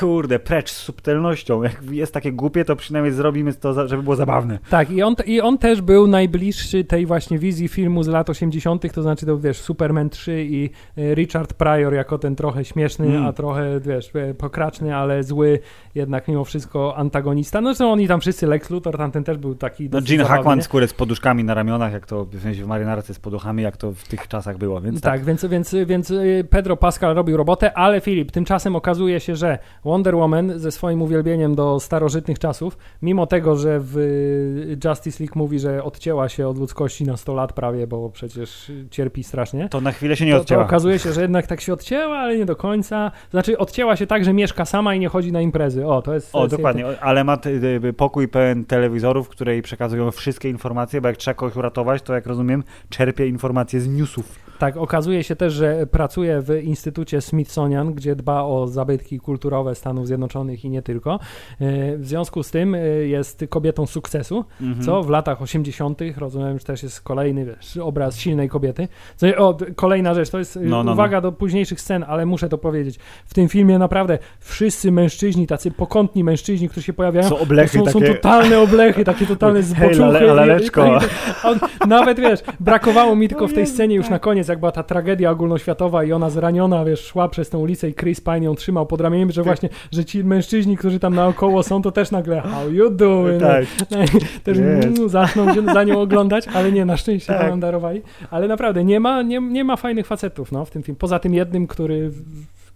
kurde, precz z subtelnością. Jak jest takie głupie, to przynajmniej zrobimy to, żeby było zabawne. Tak, i on, i on też był najbliższy tej właśnie wizji filmu z lat 80., to znaczy to wiesz, Superman 3 i e, Richard Pryor jako ten trochę śmieszny, Mm. a trochę wiesz, e, pokraczny, ale zły, jednak mimo wszystko antagonista. No zresztą oni tam wszyscy, Lex Luthor, tamten też był taki. No, Gene Hackman skórę z poduszkami na ramionach, jak to w sensie w marynarce z poduchami, jak to w tych czasach było, więc tak. Tak, więc, więc, więc y, Pedro Pascal robił robotę, ale Filip, tymczasem okazuje się, że Wonder Woman ze swoim uwielbieniem do starożytnych czasów, mimo tego, że w y, Justice League mówi, że odcięła się od ludzkości na 100 lat prawie, bo przecież y, cierpi strasznie, To na chwilę się nie to, to odcięła. okazuje się, że jednak tak się odcięła, ale nie do końca. Znaczy odcięła się tak, że mieszka sama i nie chodzi na imprezy. O, to jest... to O, dokładnie, o, ale ma ty- ty- pokój pełen telewizorów, które jej przekazują wszystkie informacje, bo jak trzeba kogoś uratować, to jak rozumiem, czerpie informacje z newsów. Tak, okazuje się też, że pracuje w Instytucie Smithsonian, gdzie dba o zabytki kulturowe Stanów Zjednoczonych i nie tylko. E, W związku z tym e, jest kobietą sukcesu, Mhm. co w latach 80., rozumiem, że też jest kolejny wiesz, obraz silnej kobiety. Co, o, kolejna rzecz, to jest e, No, no, uwaga do późniejszych scen, ale muszę to powiedzieć. W tym filmie naprawdę wszyscy mężczyźni, tacy pokątni mężczyźni, którzy się pojawiają, Są oblechy to są, takie... są totalne oblechy, takie totalne Hej, zboczuchy. lale- laleczko. I- i- On, nawet wiesz, brakowało mi tylko w tej scenie już tak. na koniec, jak była ta tragedia ogólnoświatowa i ona zraniona, wiesz, szła przez tę ulicę i Chris Pine ją trzymał pod ramieniem, że właśnie, że ci mężczyźni, którzy tam naokoło są, to też nagle how you doing? Tak. też Jest. mm, zaczną się za nią oglądać, ale nie, na szczęście Tak. nam darowali. Ale naprawdę, nie ma, nie, nie ma fajnych facetów no, w tym filmie. Poza tym jednym, który,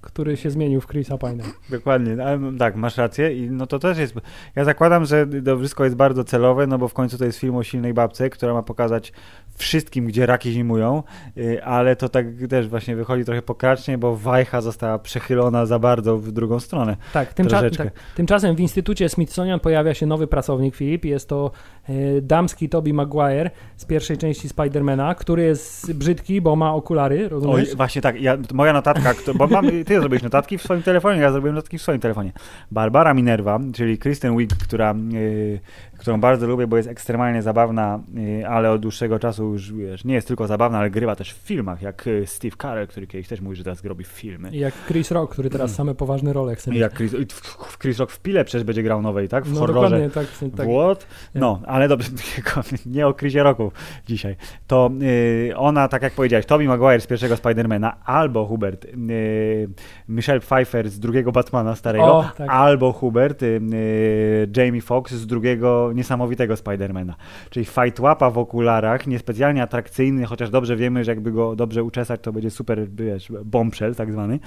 który się zmienił w Chrisa Pine'a. Dokładnie, ale tak, masz rację i no to też jest, ja zakładam, że to wszystko jest bardzo celowe, no bo w końcu to jest film o silnej babce, która ma pokazać wszystkim, gdzie raki zimują, y, ale to tak też właśnie wychodzi trochę pokracznie, bo wajcha została przechylona za bardzo w drugą stronę. Tak, tymcza- tak, tymczasem w Instytucie Smithsonian pojawia się nowy pracownik, Filip. Jest to e, damski Toby Maguire z pierwszej części Spidermana, który jest brzydki, bo ma okulary, Oj, rozumiesz? właśnie tak, ja, moja notatka, bo mam, ty zrobiłeś notatki w swoim telefonie, ja zrobiłem notatki w swoim telefonie. Barbara Minerva, czyli Kristen Wiig, która, y, którą bardzo lubię, bo jest ekstremalnie zabawna, y, ale od dłuższego czasu już wiesz, nie jest tylko zabawna, ale grywa też w filmach, jak y, Steve Carell, który kiedyś też mówi, że teraz robi filmy. I jak Chris Rock, który teraz same poważne role chce mieć. jak Chris, w- Chris Rock w Pile przecież będzie grał nowej, tak? W no horrorze. tak. tak. What? No, ale dobrze, nie o Chrisie Rocku dzisiaj. To y, ona, tak jak powiedziałeś, Tobey Maguire z pierwszego Spidermana, albo Hubert, y, Michelle Pfeiffer z drugiego Batmana starego, O, tak. albo Hubert, y, y, Jamie Foxx z drugiego niesamowitego Spidermana. Czyli fight łapa w okularach, niespecjalnie atrakcyjny, chociaż dobrze wiemy, że jakby go dobrze uczesać, to będzie super, wiesz, bombshell tak zwany.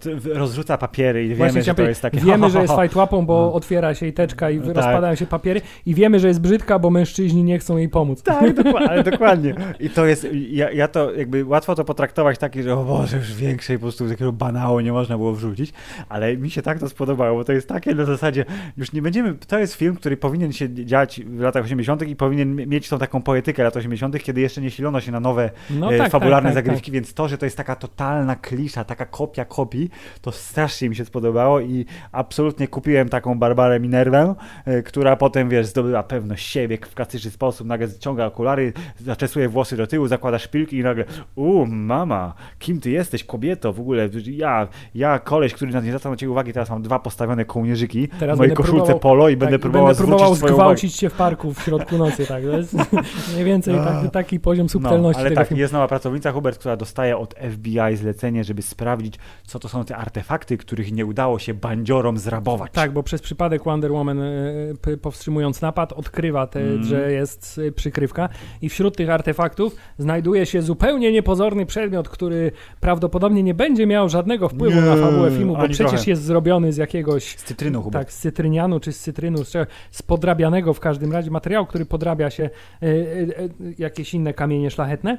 T- rozrzuca papiery i wiemy, Właśnie że chciałem to jest takie... Wiemy, że jest fight łapą, bo No. otwiera się jej teczka i Tak. rozpadają się papiery i wiemy, że jest brzydka, bo mężczyźni nie chcą jej pomóc. Tak, dokładnie, dokładnie. I to jest, ja, ja to jakby łatwo to potraktować takie, że o Boże, już większej po prostu takiego banału nie można było wrzucić, ale mi się tak to spodobało, bo to jest takie na zasadzie, już nie będziemy, to jest film, który powinien się dziać w latach 80. i powinien mieć tą taką poetykę lat 80., kiedy jeszcze nie silono się na nowe No e, tak, fabularne tak, tak, zagrywki, więc to, że to jest taka totalna klisza, taka kopia kopii, to strasznie mi się spodobało i absolutnie kupiłem taką Barbarę Minerwę, e, która potem, wiesz, zdobyła pewność siebie w klasyczny sposób, nagle ściąga okulary, zaczesuje włosy do tyłu, zakłada szpilki i nagle, u mama, kim ty jesteś, kobieto, w ogóle, ja, ja koleś, który na nie zwracał na ciebie uwagi, teraz mam dwa postawione kołnierzyki Teraz w mojej koszulce próbował- polo i Tak, będę próbował będę próbował swoją uwagę. zgwałcić cię w parku w środku nocy, tak. To jest mniej więcej tak, taki poziom subtelności No, ale tego tak, filmu. jest nowa pracownica Hubert, która dostaje od FBI zlecenie, żeby sprawdzić, co to są te artefakty, których nie udało się bandziorom zrabować. Tak, bo przez przypadek Wonder Woman e, powstrzymując napad odkrywa, te, Mm. że jest e, przykrywka i wśród tych artefaktów znajduje się zupełnie niepozorny przedmiot, który prawdopodobnie nie będzie miał żadnego wpływu Nie, na fabułę filmu, bo przecież trochę. jest zrobiony z jakiegoś Z cytryną Hubert. tak, z cytrynianu czy z cytrynu, z, z podrabianego w każdym razie materiału, który podrabia się e, e, e, jakieś inne kamienie szlachetne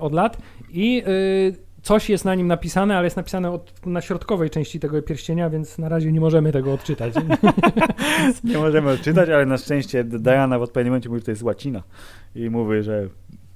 od lat i coś jest na nim napisane, ale jest napisane od, na środkowej części tego pierścienia, więc na razie nie możemy tego odczytać. Nie możemy odczytać, ale na szczęście Diana w odpowiednim momencie mówi, że to jest łacina. I mówi, że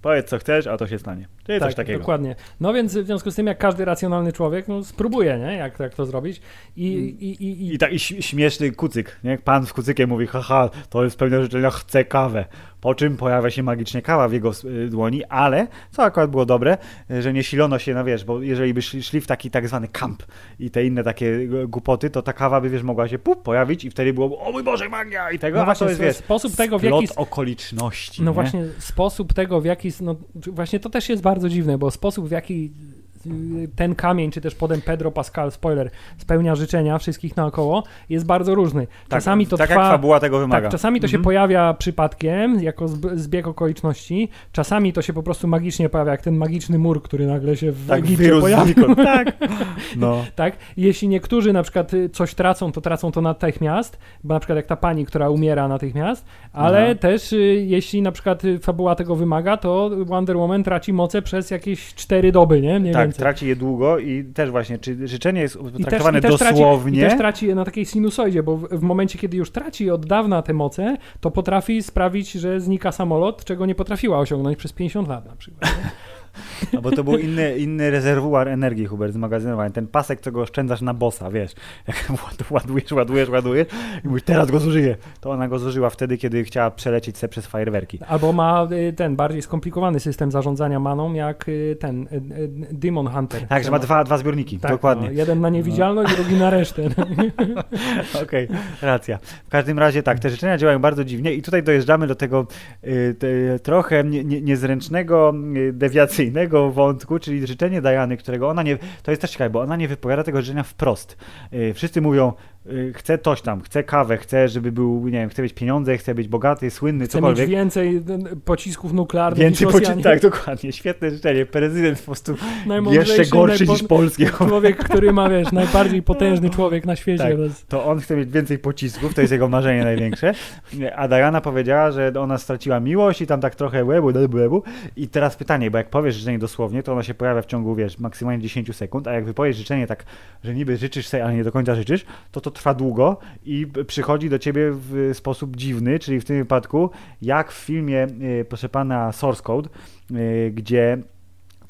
powiedz co chcesz, a to się stanie. Czyli coś takiego. dokładnie. No więc w związku z tym, jak każdy racjonalny człowiek, no spróbuje, nie? Jak, jak to zrobić. I, i, i, i, I taki ś- śmieszny kucyk, nie? Pan z kucykiem mówi, haha, to jest pewne życzenia, chcę kawę. Po czym pojawia się magicznie kawa w jego y, dłoni, ale, co akurat było dobre, y, że nie silono się, no wiesz, bo jeżeli by szli, szli w taki tak zwany kamp i te inne takie y, głupoty, to ta kawa by, wiesz, mogła się pup, pojawić i wtedy było, o mój Boże, magia i tego, No a właśnie, to jest, wiesz, sposób tego, w jaki- okoliczności. No nie? właśnie, sposób tego, w jaki. No, właśnie to też jest bardzo dziwne, bo sposób, w jaki ten kamień, czy też potem Pedro Pascal, spoiler, spełnia życzenia wszystkich naokoło, jest bardzo różny. Czasami to tak trwa. jak fabuła tego wymaga. Tak, czasami to się Mhm. pojawia przypadkiem, jako zb- zbieg okoliczności. Czasami to się po prostu magicznie pojawia, jak ten magiczny mur, który nagle się w Tak, Egipcie pojawił. tak. No. Tak? Jeśli niektórzy na przykład y, coś tracą, to tracą to natychmiast, bo na przykład jak ta pani, która umiera natychmiast, ale Aha. też y, jeśli na przykład y, fabuła tego wymaga, to Wonder Woman traci moce przez jakieś cztery doby, nie? Mniej Tak, traci je długo i też właśnie, czy życzenie jest I też, traktowane i, też traci, dosłownie. I też traci je na takiej sinusoidzie, bo w, w momencie, kiedy już traci od dawna te moce, to potrafi sprawić, że znika samolot, czego nie potrafiła osiągnąć przez 50 lat na przykład. No bo to był inny, inny rezerwuar energii, Hubert, zmagazynowany. Ten pasek, co go oszczędzasz na bossa, wiesz. Jak ład- ładujesz, ładujesz, ładujesz i mówisz, teraz go zużyję. To ona go zużyła wtedy, kiedy chciała przelecieć se przez fajerwerki. Albo ma y, ten bardziej skomplikowany system zarządzania maną, jak y, ten y, Demon Hunter. Tak, że ma dwa, dwa zbiorniki, Tak, dokładnie. No, jeden na niewidzialność, drugi na resztę. Okej, racja. W każdym razie tak, te życzenia działają bardzo dziwnie i tutaj dojeżdżamy do tego y, te, trochę nie, nie, niezręcznego, y, dewiacyjnego wątku, czyli życzenie Diany, którego ona nie, to jest też ciekawe, bo ona nie wypowiada tego życzenia wprost. Y, wszyscy mówią, chcę coś tam, chcę kawę, chcę, żeby był, nie wiem, chcę mieć pieniądze, chcę być bogaty, słynny, Chce mieć cokolwiek. więcej y, pocisków nuklearnych Więcej niż poci- Rosjanie. tak, dokładnie, świetne życzenie. Prezydent po prostu jeszcze gorszy najpo- niż polski. Człowiek, który ma, wiesz, najbardziej potężny człowiek na świecie. Tak. Bez... to on chce mieć więcej pocisków, to jest jego marzenie największe. A Diana powiedziała, że ona straciła miłość i tam tak trochę łebu, łebu, łebu. I teraz pytanie, bo jak powiesz życzenie dosłownie, to ono się pojawia w ciągu, wiesz, maksymalnie 10 sekund, a jak wypowiesz życzenie tak, że niby życzysz sobie, ale nie do końca życzysz, to to trwa długo i przychodzi do ciebie w sposób dziwny, czyli w tym wypadku, jak w filmie, y, proszę pana, Source Code, y, gdzie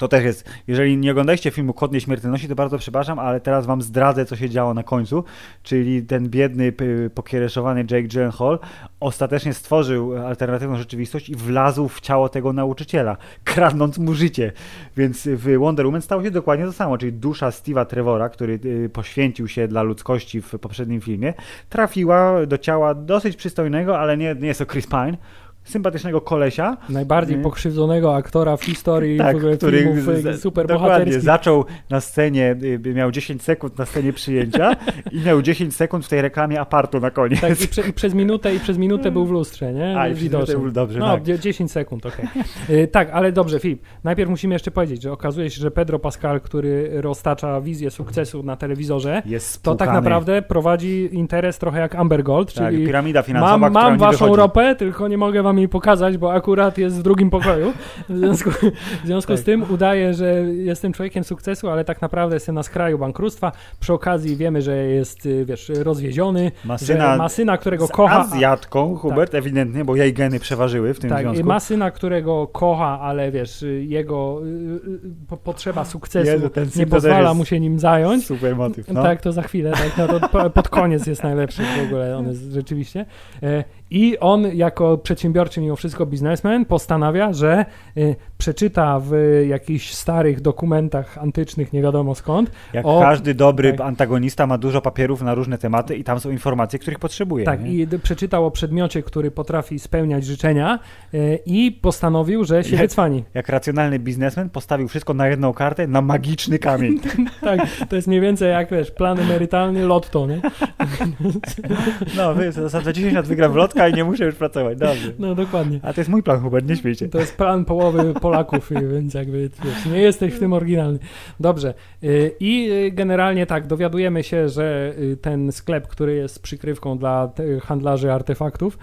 To też jest, jeżeli nie oglądaliście filmu Kod Nieśmiertelności, to bardzo przepraszam, ale teraz wam zdradzę, co się działo na końcu, czyli ten biedny, pokiereszowany Jake Gyllenhaal ostatecznie stworzył alternatywną rzeczywistość i wlazł w ciało tego nauczyciela, kradnąc mu życie. Więc w Wonder Woman stało się dokładnie to samo, czyli dusza Steve'a Trevora, który y, poświęcił się dla ludzkości w poprzednim filmie, trafiła do ciała dosyć przystojnego, ale nie, nie jest to Chris Pine, sympatycznego kolesia. Najbardziej nie? pokrzywdzonego aktora w historii tak, w ogóle który filmów super Dokładnie, zaczął na scenie, y, miał 10 sekund na scenie przyjęcia i miał 10 sekund w tej reklamie apartu na koniec. Tak, i, prze, i przez minutę i przez minutę był w lustrze, nie? A, i. Był, dobrze, No, tak. 10 sekund, okej. Okay. tak, ale dobrze, Filip, najpierw musimy jeszcze powiedzieć, że okazuje się, że Pedro Pascal, który roztacza wizję sukcesu na telewizorze, to tak naprawdę prowadzi interes trochę jak Amber Gold, tak, czyli piramida finansowa, mam, mam waszą ropę, tylko nie mogę wam jej pokazać, bo akurat jest w drugim pokoju. W związku, w związku tak. z tym udaje, że jestem człowiekiem sukcesu, ale tak naprawdę jestem na skraju bankructwa. Przy okazji wiemy, że jest, y, wiesz, rozwieziony, ma syna, ma syna którego kocha. Azjatką, Hubert, tak. ewidentnie, bo jej geny przeważyły w tym tak, związku. ma syna, którego kocha, ale wiesz, jego y, y, potrzeba sukcesu Jezu, nie pozwala mu się nim zająć. Super motyw, no. Tak, to za chwilę, tak, no pod koniec jest najlepszy w ogóle, on jest rzeczywiście. I on jako przedsiębiorczy mimo wszystko biznesmen postanawia, że y, przeczyta w jakichś starych dokumentach antycznych, nie wiadomo skąd. Jak o, każdy dobry tak, antagonista ma dużo papierów na różne tematy i tam są informacje, których potrzebuje. Tak, nie? i przeczytał o przedmiocie, który potrafi spełniać życzenia y, i postanowił, że się jak, wycwani. Jak racjonalny biznesmen postawił wszystko na jedną kartę, na magiczny kamień. tak, to jest mniej więcej jak, wiesz, plan emerytalny lotto, nie? no, za 10 lat wygram w lotka i nie muszę już pracować, dobrze. No, dokładnie. A to jest mój plan, Hubert, nie śmiejcie. To jest plan połowy Polaków, więc jakby wiesz, nie jesteś w tym oryginalny. Dobrze. Y, I y, generalnie tak, dowiadujemy się, że y, ten sklep, który jest przykrywką dla handlarzy artefaktów,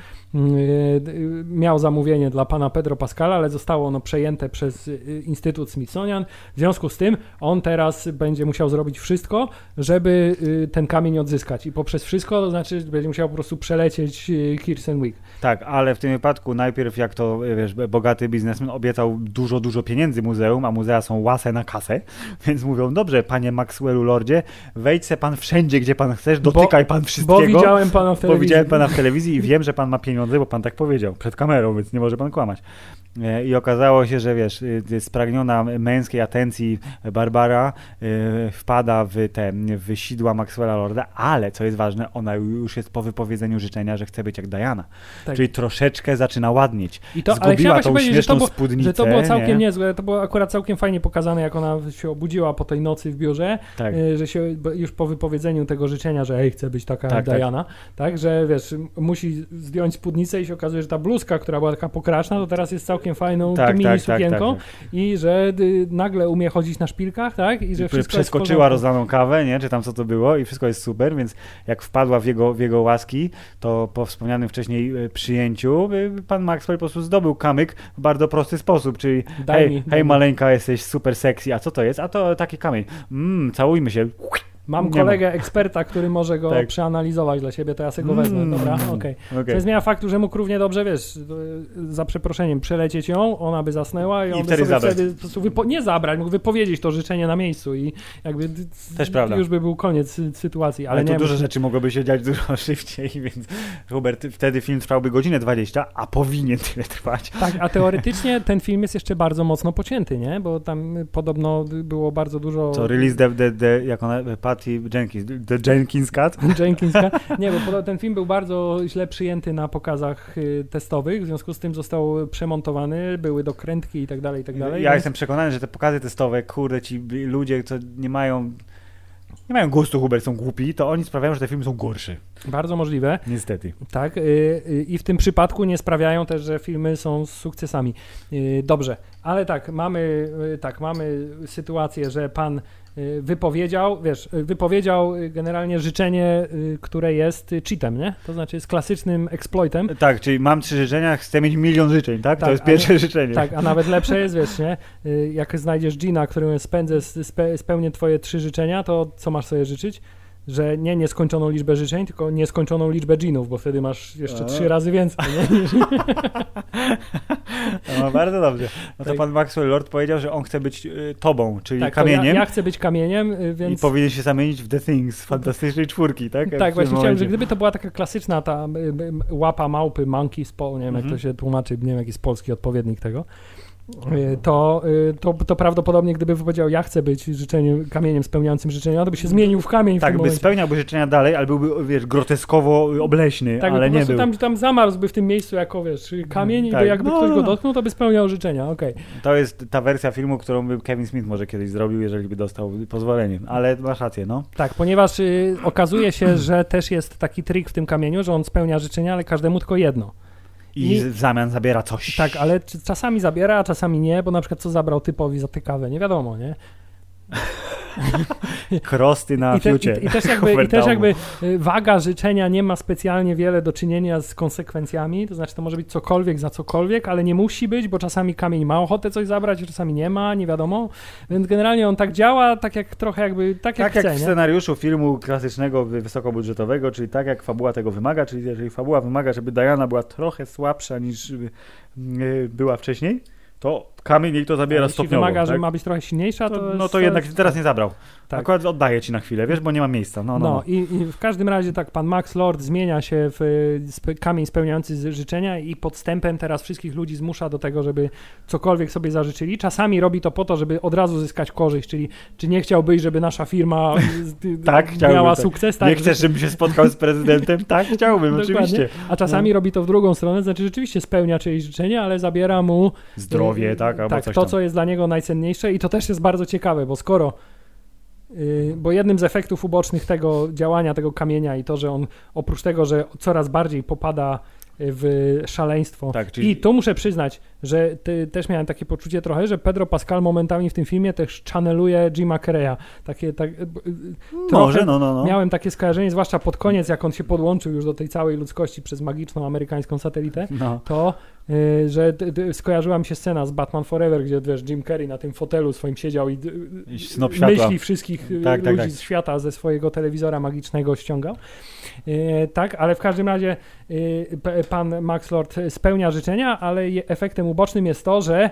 miał zamówienie dla pana Pedro Pascala, ale zostało ono przejęte przez Instytut Smithsonian. W związku z tym on teraz będzie musiał zrobić wszystko, żeby ten kamień odzyskać. I poprzez wszystko, to znaczy będzie musiał po prostu przelecieć Kirsten Wick. Tak, ale w tym wypadku najpierw jak to, wiesz, bogaty biznesmen obiecał dużo, dużo pieniędzy muzeum, a muzea są łase na kasę, więc mówią, dobrze, panie Maxwellu Lordzie, wejdź se pan wszędzie, gdzie pan chcesz, dotykaj pan wszystkiego. Bo widziałem pana w telewizji. Bo widziałem pana w telewizji i wiem, że pan ma pieniądze, bo pan tak powiedział, przed kamerą, więc nie może pan kłamać. E, I okazało się, że wiesz, y, spragniona męskiej atencji Barbara y, wpada w te w sidła Maxwella Lorda, ale co jest ważne, ona już jest po wypowiedzeniu życzenia, że chce być jak Diana. Tak. Czyli troszeczkę zaczyna ładnieć. I to, Zgubiła ale tą śmieszną że to, było, spódnicę. Że to było całkiem nie? niezłe, to było akurat całkiem fajnie pokazane, jak ona się obudziła po tej nocy w biurze, tak. Y, że się już po wypowiedzeniu tego życzenia, że ej, chce być taka tak, jak Diana, tak. tak, że wiesz, musi zdjąć spódnicę i się okazuje, że ta bluzka, która była taka pokraczna, to teraz jest całkiem fajną tak, mini tak, tak, sukienką tak, i że y, nagle umie chodzić na szpilkach, tak? I że I wszystko Przeskoczyła rozlaną kawę, nie? Czy tam co to było i wszystko jest super, więc jak wpadła w jego, w jego łaski, to po wspomnianym wcześniej y, przyjęciu y, pan Maxwell po prostu zdobył kamyk w bardzo prosty sposób, czyli daj hej, mi, hej maleńka, jesteś super sexy, a co to jest? A to taki kamień. Mmm, całujmy się. Mam nie kolegę ma. eksperta, który może go tak. przeanalizować dla siebie, to ja sobie go wezmę, mm, dobra? Okej. Okay. okay. To zmienia faktu, że mógł równie dobrze, wiesz, za przeproszeniem, przelecieć ją, ona by zasnęła i on I by sobie zabrać. wtedy po prostu wypo- nie zabrać, mógł wypowiedzieć to życzenie na miejscu i jakby Też prawda. już by był koniec sytuacji. Ale, ale tu nie, duże rzeczy mogłyby się dziać dużo szybciej, więc Hubert, wtedy film trwałby godzinę 20, a powinien tyle trwać. Tak, a teoretycznie ten film jest jeszcze bardzo mocno pocięty, nie? Bo tam podobno było bardzo dużo... Co, release the, the, the jak ona, Patty Jenkins, The Jenkins? Jenkins. Nie, bo ten film był bardzo źle przyjęty na pokazach y, testowych, w związku z tym został przemontowany, były dokrętki i tak dalej, i tak dalej. Ja więc... jestem przekonany, że te pokazy testowe, kurde, ci ludzie, co nie mają nie mają gustu, Hubert, są głupi, to oni sprawiają, że te filmy są gorsze. Bardzo możliwe. Niestety. Tak. Y, y, I w tym przypadku nie sprawiają też, że filmy są sukcesami. Dobrze, ale tak, mamy, tak, mamy sytuację, że pan wypowiedział, wiesz, y, wypowiedział y, generalnie życzenie, które jest cheatem, nie? To znaczy jest klasycznym exploitem. Tak, czyli mam trzy życzenia, chcę mieć milion życzeń, tak? tak to jest pierwsze nie, życzenie. Tak, a nawet lepsze jest, wiesz, nie? Jak znajdziesz Gina, którym spędzę, spełnię twoje trzy życzenia, to co masz sobie życzyć? Że nie nieskończoną liczbę życzeń, tylko nieskończoną liczbę dżinów, bo wtedy masz jeszcze A. trzy razy więcej. Niż... No, bardzo dobrze. No to Tak. pan Maxwell Lord powiedział, że on chce być y, tobą, czyli Tak, kamieniem Ja, ja chcę być kamieniem, y, i więc... powinien się zamienić w The Things, fantastycznej czwórki, tak? Tak, właśnie chciałem, że gdyby to była taka klasyczna ta y, y, łapa małpy, monkey spol, nie wiem jak Mhm. to się tłumaczy, nie wiem jaki jest polski odpowiednik tego, to, y, to, to prawdopodobnie gdyby powiedział ja chcę być życzeniem, kamieniem spełniającym życzenia, to by się zmienił w kamień w Tak, by momencie. spełniałby życzenia dalej, ale byłby, wiesz, groteskowo obleśny, Tak, ale nie był. tam, tam zamarzłby w tym miejscu jako, wiesz, kamień i Tak. by jakby No, ktoś no, go no. dotknął, to by spełniał życzenia, okej. To jest ta wersja filmu, którą by Kevin Smith może kiedyś zrobił, jeżeli by dostał pozwolenie. Ale masz rację, no. Tak, ponieważ y, okazuje się, że też jest taki trik w tym kamieniu, że on spełnia życzenia, ale każdemu tylko jedno. I, I- w zamian zabiera coś. Tak, ale czasami zabiera, a czasami nie, bo na przykład co zabrał typowi za tę kawę, nie wiadomo, nie? Krosty na I, te, fiucie. i, i, też jakby, I też jakby y, waga życzenia nie ma specjalnie wiele do czynienia z konsekwencjami, to znaczy to może być cokolwiek za cokolwiek, ale nie musi być, bo czasami kamień ma ochotę coś zabrać, czasami nie ma, nie wiadomo, więc generalnie on tak działa, tak jak trochę jakby, tak jak Tak jak chce, w scenariuszu filmu klasycznego, wy- wysokobudżetowego, czyli tak jak fabuła tego wymaga, czyli jeżeli fabuła wymaga, żeby Diana była trochę słabsza niż y, y, była wcześniej, to kamień jej to zabiera Jeśli stopniowo. wymaga, tak? że ma być trochę silniejsza, to, jest, no to jednak teraz nie zabrał. Tak. Akurat oddaję ci na chwilę, wiesz, bo nie ma miejsca. No, no, No, no. I, i w każdym razie tak pan Max Lord zmienia się w y, spe, kamień spełniający życzenia i podstępem teraz wszystkich ludzi zmusza do tego, żeby cokolwiek sobie zażyczyli. Czasami robi to po to, żeby od razu zyskać korzyść, czyli czy nie chciałbyś, żeby nasza firma y, y, Tak, miała tak. sukces? Tak, nie chcesz, żebym się spotkał z prezydentem? Tak, chciałbym, Dokładnie. oczywiście. A czasami robi to w drugą stronę, znaczy rzeczywiście spełnia czyjeś życzenia, ale zabiera mu Zdrowie, y, tak, albo tak to, tam. co jest dla niego najcenniejsze i to też jest bardzo ciekawe, bo skoro y, bo jednym z efektów ubocznych tego działania, tego kamienia i to, że on oprócz tego, że coraz bardziej popada w szaleństwo. Tak, czyli- I tu muszę przyznać, że też miałem takie poczucie trochę, że Pedro Pascal momentami w tym filmie też channeluje Jima Carreya. Takie, tak, y, y, Może, no, no, no. Miałem takie skojarzenie, zwłaszcza pod koniec, jak on się podłączył już do tej całej ludzkości przez magiczną amerykańską satelitę, no. to, y, że skojarzyła mi się scena z Batman Forever, gdzie wiesz, Jim Carrey na tym fotelu swoim siedział i I myśli wszystkich Tak, tak, ludzi tak. z świata ze swojego telewizora magicznego ściągał. Y, tak, ale w każdym razie pan Max Lord spełnia życzenia, ale je, efektem ubocznym jest to, że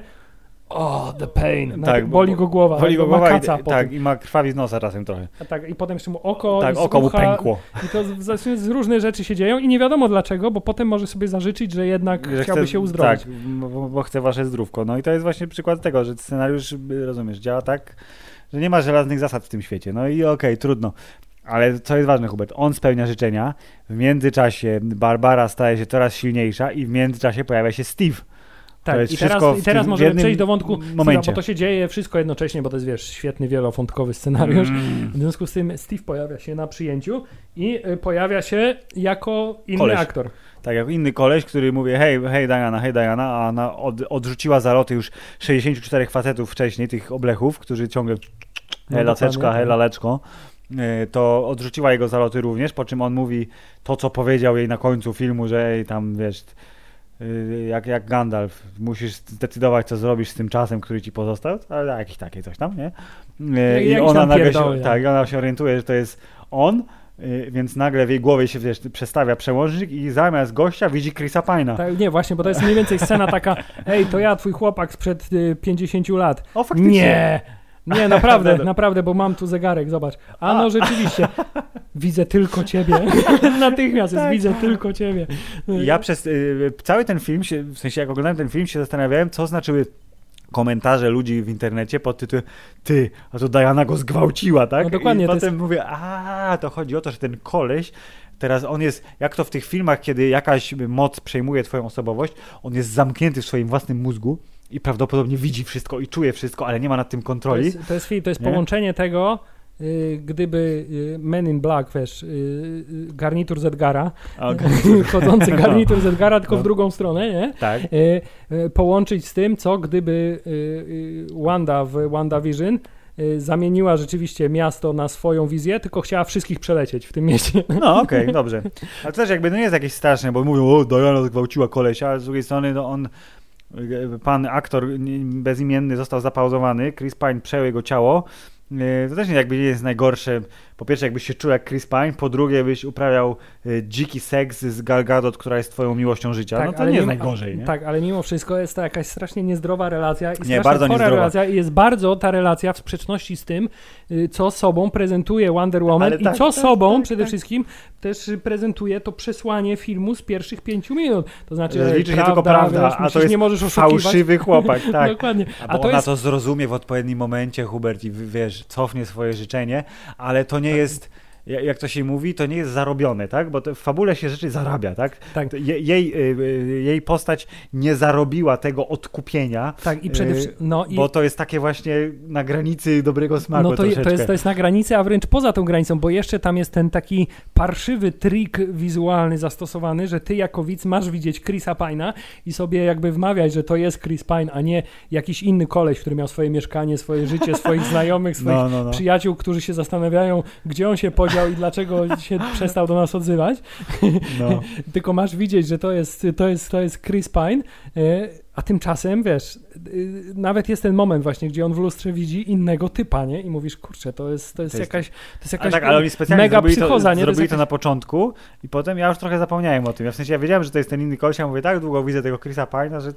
o, the pain. Tak, boli bo- go głowa. Woli go głowa i, tak, i ma krwawi z nosa czasem trochę. A tak, I potem jeszcze mu oko, Tak, oko mu pękło. I to z, z, różne rzeczy się dzieją i nie wiadomo dlaczego, bo potem może sobie zażyczyć, że jednak Że chciałby chce- się uzdrowić. Tak, bo, bo chce wasze zdrówko. No i to jest właśnie przykład tego, że scenariusz, rozumiesz, działa tak, że nie ma żelaznych zasad w tym świecie. No i okej, trudno. Ale co jest ważne, Hubert, on spełnia życzenia, w międzyczasie Barbara staje się coraz silniejsza i w międzyczasie pojawia się Steve. Tak, i teraz, i teraz możemy przejść do wątku, momencie. Bo to się dzieje wszystko jednocześnie, bo to jest, wiesz, świetny, wielowątkowy scenariusz. Mm. W związku z tym Steve pojawia się na przyjęciu i y, pojawia się jako inny Koleś. aktor. Tak jak inny koleś, który mówi hej, hej Diana, hej Diana, a ona od, odrzuciła zaloty już 64 facetów wcześniej, tych oblechów, którzy ciągle No, hej dokładnie, hej tak. laleczko, y, to odrzuciła jego zaloty również, po czym on mówi to, co powiedział jej na końcu filmu, że ej, tam wiesz, jak, jak Gandalf, musisz zdecydować, co zrobisz z tym czasem, który ci pozostał, ale jakieś takie coś tam, nie? Y, I Jakiś ona nagle się, tak. ona się orientuje, że to jest on, y, więc nagle w jej głowie się wiesz, przestawia przełącznik i zamiast gościa widzi Chrisa Pine'a. Tak, nie, właśnie, bo to jest mniej więcej scena taka, ej, to ja, twój chłopak sprzed y, 50 lat. O, faktycznie. Nie! Nie, naprawdę, Dobra. naprawdę, bo mam tu zegarek, zobacz. A, no rzeczywiście, widzę tylko ciebie. Natychmiast jest, Tak. widzę tylko ciebie. Ja przez y, cały ten film, się, w sensie jak oglądałem ten film, się zastanawiałem, co znaczyły komentarze ludzi w internecie pod tytułem ty, a to Diana go zgwałciła, tak? No dokładnie, I potem jest- mówię, a to chodzi o to, że ten koleś Teraz on jest, jak to w tych filmach, kiedy jakaś moc przejmuje twoją osobowość, on jest zamknięty w swoim własnym mózgu i prawdopodobnie widzi wszystko i czuje wszystko, ale nie ma nad tym To kontroli. jest, to jest, to jest Nie? połączenie tego, y, gdyby y, Men in Black, wiesz, y, garnitur z Edgara, A, okej. chodzący garnitur z Edgara, tylko No. w drugą stronę, nie? tak. Połączyć z tym, co gdyby Wanda w WandaVision zamieniła rzeczywiście miasto na swoją wizję, tylko chciała wszystkich przelecieć w tym mieście. No, okej, dobrze. Ale to też jakby no nie jest jakieś straszne, bo mówią, o, Diana zgwałciła kolesia, ale z drugiej strony no on, y, pan aktor bezimienny został zapauzowany, Chris Pine przejął jego ciało to też nie jakby nie jest najgorsze. Po pierwsze, jakbyś się czuł jak Chris Pine, po drugie, byś uprawiał dziki seks z Gal Gadot, która jest twoją miłością życia. Tak, no to nie jest najgorzej, nie? Tak, ale mimo wszystko jest to jakaś strasznie niezdrowa relacja i nie, bardzo chora relacja i jest bardzo ta relacja w sprzeczności z tym, y, co sobą prezentuje Wonder Woman ale i tak, co tak, sobą tak, przede tak. wszystkim też prezentuje to przesłanie filmu z pierwszych pięciu minut. To znaczy, że liczy się tylko prawda, a to jest nie możesz fałszywy chłopak, tak. Dokładnie. A, a to ona jest... to zrozumie w odpowiednim momencie, Hubert, i wiesz, cofnie swoje życzenie, ale to nie tak. jest jak to się mówi, to nie jest zarobione, tak? Bo w fabule się rzeczy zarabia, tak? tak. jej, y, y, jej postać nie zarobiła tego odkupienia. Tak, i przede wszystkim. No bo to jest takie właśnie na granicy dobrego smaku. No to, to, jest, to jest na granicy, a wręcz poza tą granicą, bo jeszcze tam jest ten taki parszywy trik wizualny zastosowany, że ty jako widz masz widzieć Chrisa Pine'a i sobie jakby wmawiać, że to jest Chris Pine, a nie jakiś inny koleś, który miał swoje mieszkanie, swoje życie, swoich znajomych, swoich no, no, no. przyjaciół, którzy się zastanawiają, gdzie on się podział powiedział i dlaczego się przestał do nas odzywać. No. Tylko masz widzieć, że to jest, to jest, to jest Chris Pine. A tymczasem, wiesz, y, nawet jest ten moment właśnie, gdzie on w lustrze widzi innego typa, nie? I mówisz, kurczę, to jest, to jest, to jest jakaś, to jest jakaś tak, ale oni specjalnie mega zrobili psychoza, to, nie? Zrobili to, to, na początku i potem ja już trochę zapomniałem o tym. Ja w sensie ja wiedziałem, że to jest ten inny koleś, ja mówię, tak długo widzę tego Chrisa Pine'a, że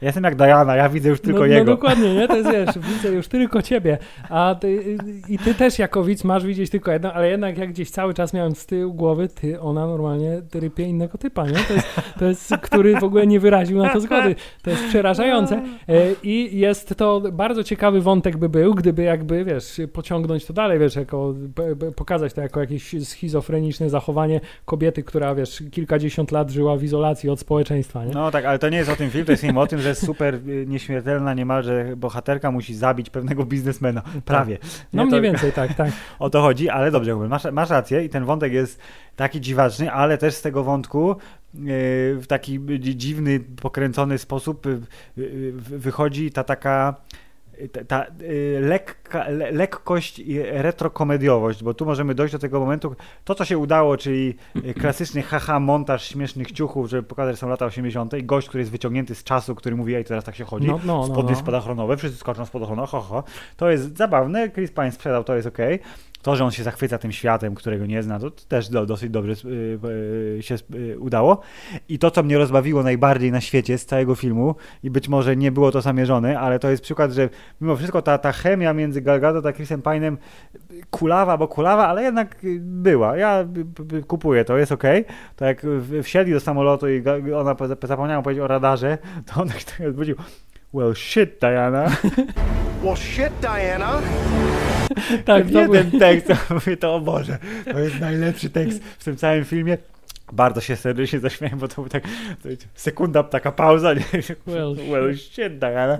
ja jestem jak Diana, ja widzę już tylko no, no jego. No dokładnie, nie? To jest, wiesz, widzę już tylko ciebie. A ty, i ty też jako widz masz widzieć tylko jedno, ale jednak jak gdzieś cały czas miałem z tyłu głowy, ty, ona normalnie rypie innego typa, nie? To jest, to jest który w ogóle nie wyraził na to zgody. To jest przerażające. E, I jest to bardzo ciekawy wątek by był, gdyby jakby, wiesz, pociągnąć to dalej, wiesz, jako, pokazać to jako jakieś schizofreniczne zachowanie kobiety, która, wiesz, kilkadziesiąt lat żyła w izolacji od społeczeństwa, nie? No tak, ale to nie jest o tym film, to jest film o tym, że super nieśmiertelna niemalże bohaterka musi zabić pewnego biznesmena. Tak. Prawie. No mniej to, więcej, tak, tak. O to chodzi, ale dobrze, masz, masz rację i ten wątek jest taki dziwaczny, ale też z tego wątku w taki dziwny, pokręcony sposób y, wychodzi ta taka ta, ta y, lekka, le, lekkość i retrokomediowość, bo tu możemy dojść do tego momentu, to co się udało, czyli klasyczny haha montaż śmiesznych ciuchów, żeby pokazać, że są lata 80. i gość, który jest wyciągnięty z czasu, który mówi, ej, teraz tak się chodzi, no, no, spodnie no, no. spadochronowe, wszyscy skoczą spadochronowe, ho, ho. To jest zabawne, Chris Pine sprzedał, to jest ok to, że on się zachwyca tym światem, którego nie zna, to też do, dosyć dobrze y, y, się y, udało. I to, co mnie rozbawiło najbardziej na świecie z całego filmu, i być może nie było to zamierzone, ale to jest przykład, że mimo wszystko ta, ta chemia między Gal Gadot a Chrisem Pine'em kulawa, bo kulawa, ale jednak była. Ja kupuję, to jest ok. To jak wsiedli do samolotu i ona zapomniała powiedzieć o radarze, to on tak odwrócił Well shit, Diana. well shit, Diana. tak, to jeden był... tekst, mówię to o Boże, to jest najlepszy tekst w tym całym filmie. Bardzo się serdecznie zaśmiałem, bo to był tak to sekunda, taka pauza. Nie? Well, well shit, Diana.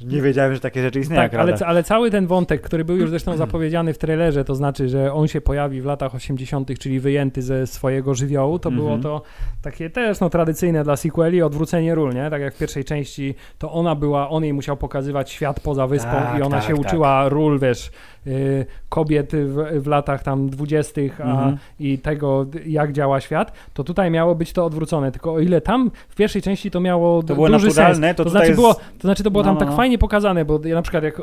Nie wiedziałem, że takie rzeczy istnieją. Tak, ale, ale, cały ten wątek, który był już zresztą zapowiedziany w trailerze, to znaczy, że on się pojawi w latach 80., czyli wyjęty ze swojego żywiołu, to mm -hmm. było to takie też no, tradycyjne dla sequeli, odwrócenie ról, nie? Tak jak w pierwszej części, to ona była, on jej musiał pokazywać świat poza wyspą tak, i ona tak, się tak. uczyła ról, wiesz, kobiet w, w, latach tam dwudziestych -hmm. i tego, jak działa świat to tutaj miało być to odwrócone. Tylko o ile tam w pierwszej części to miało to było duży sens, to, to, znaczy jest... było, to znaczy to było no, tam no, tak no. fajnie pokazane, bo ja na przykład jak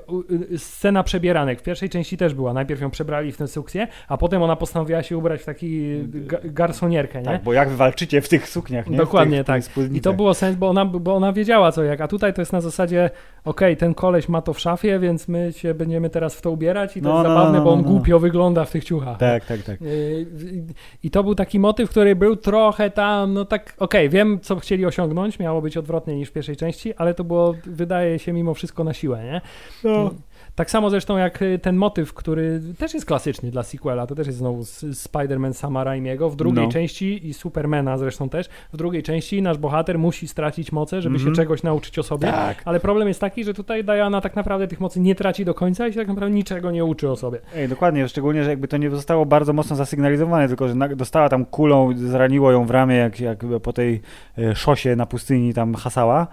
scena przebieranek w pierwszej części też była. Najpierw ją przebrali w tę sukcję, a potem ona postanowiła się ubrać w taki garsonierkę, nie? Tak, bo jak walczycie w tych sukniach, nie? Dokładnie, tych, tak. I to było sens, bo ona, bo ona wiedziała co jak, a tutaj to jest na zasadzie okej, okay, ten koleś ma to w szafie, więc my się będziemy teraz w to ubierać i to no, jest no, zabawne, no, bo on no, głupio wygląda w tych ciuchach. Tak, tak, tak. I, I to był taki motyw, który był trochę tam, no tak, okej, okay, wiem, co chcieli osiągnąć, miało być odwrotnie niż w pierwszej części, ale to było, wydaje się, mimo wszystko na siłę, nie? No. Tak samo zresztą jak y, ten motyw, który też jest klasyczny dla sequela, to też jest znowu Spider-Man Sama Raimiego, w drugiej no. części i Supermana zresztą też, w drugiej części nasz bohater musi stracić moce, żeby mm -hmm. się mhm. czegoś nauczyć o sobie, tak. ale problem jest taki, że tutaj Diana tak naprawdę tych mocy nie traci do końca i się tak naprawdę niczego nie uczy o sobie. Ej, dokładnie, szczególnie, że jakby to nie zostało bardzo mocno zasygnalizowane, tylko że dostała tam kulą, zraniło ją w ramię, jak, jak po tej e, szosie na pustyni tam hasała.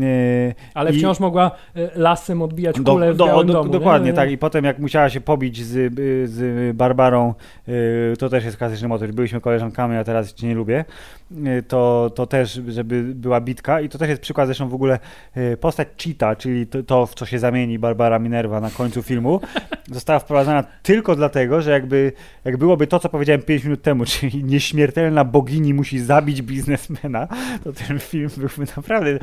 E, ale I... wciąż mogła e, lasem odbijać kulę do, w do, domu, Dokładnie, nie? tak. I potem jak musiała się pobić z, z Barbarą, y, to też jest klasyczny motyw. Byliśmy koleżankami, a teraz cię nie lubię. Y, to, to też, żeby była bitka. I to też jest przykład zresztą w ogóle y, postać Cheetah, czyli to, to w co się zamieni Barbara Minerva na końcu filmu. została wprowadzona tylko dlatego, że jakby, jak byłoby to, co powiedziałem 5 minut temu, czyli nieśmiertelna bogini musi zabić biznesmena, to ten film byłby naprawdę,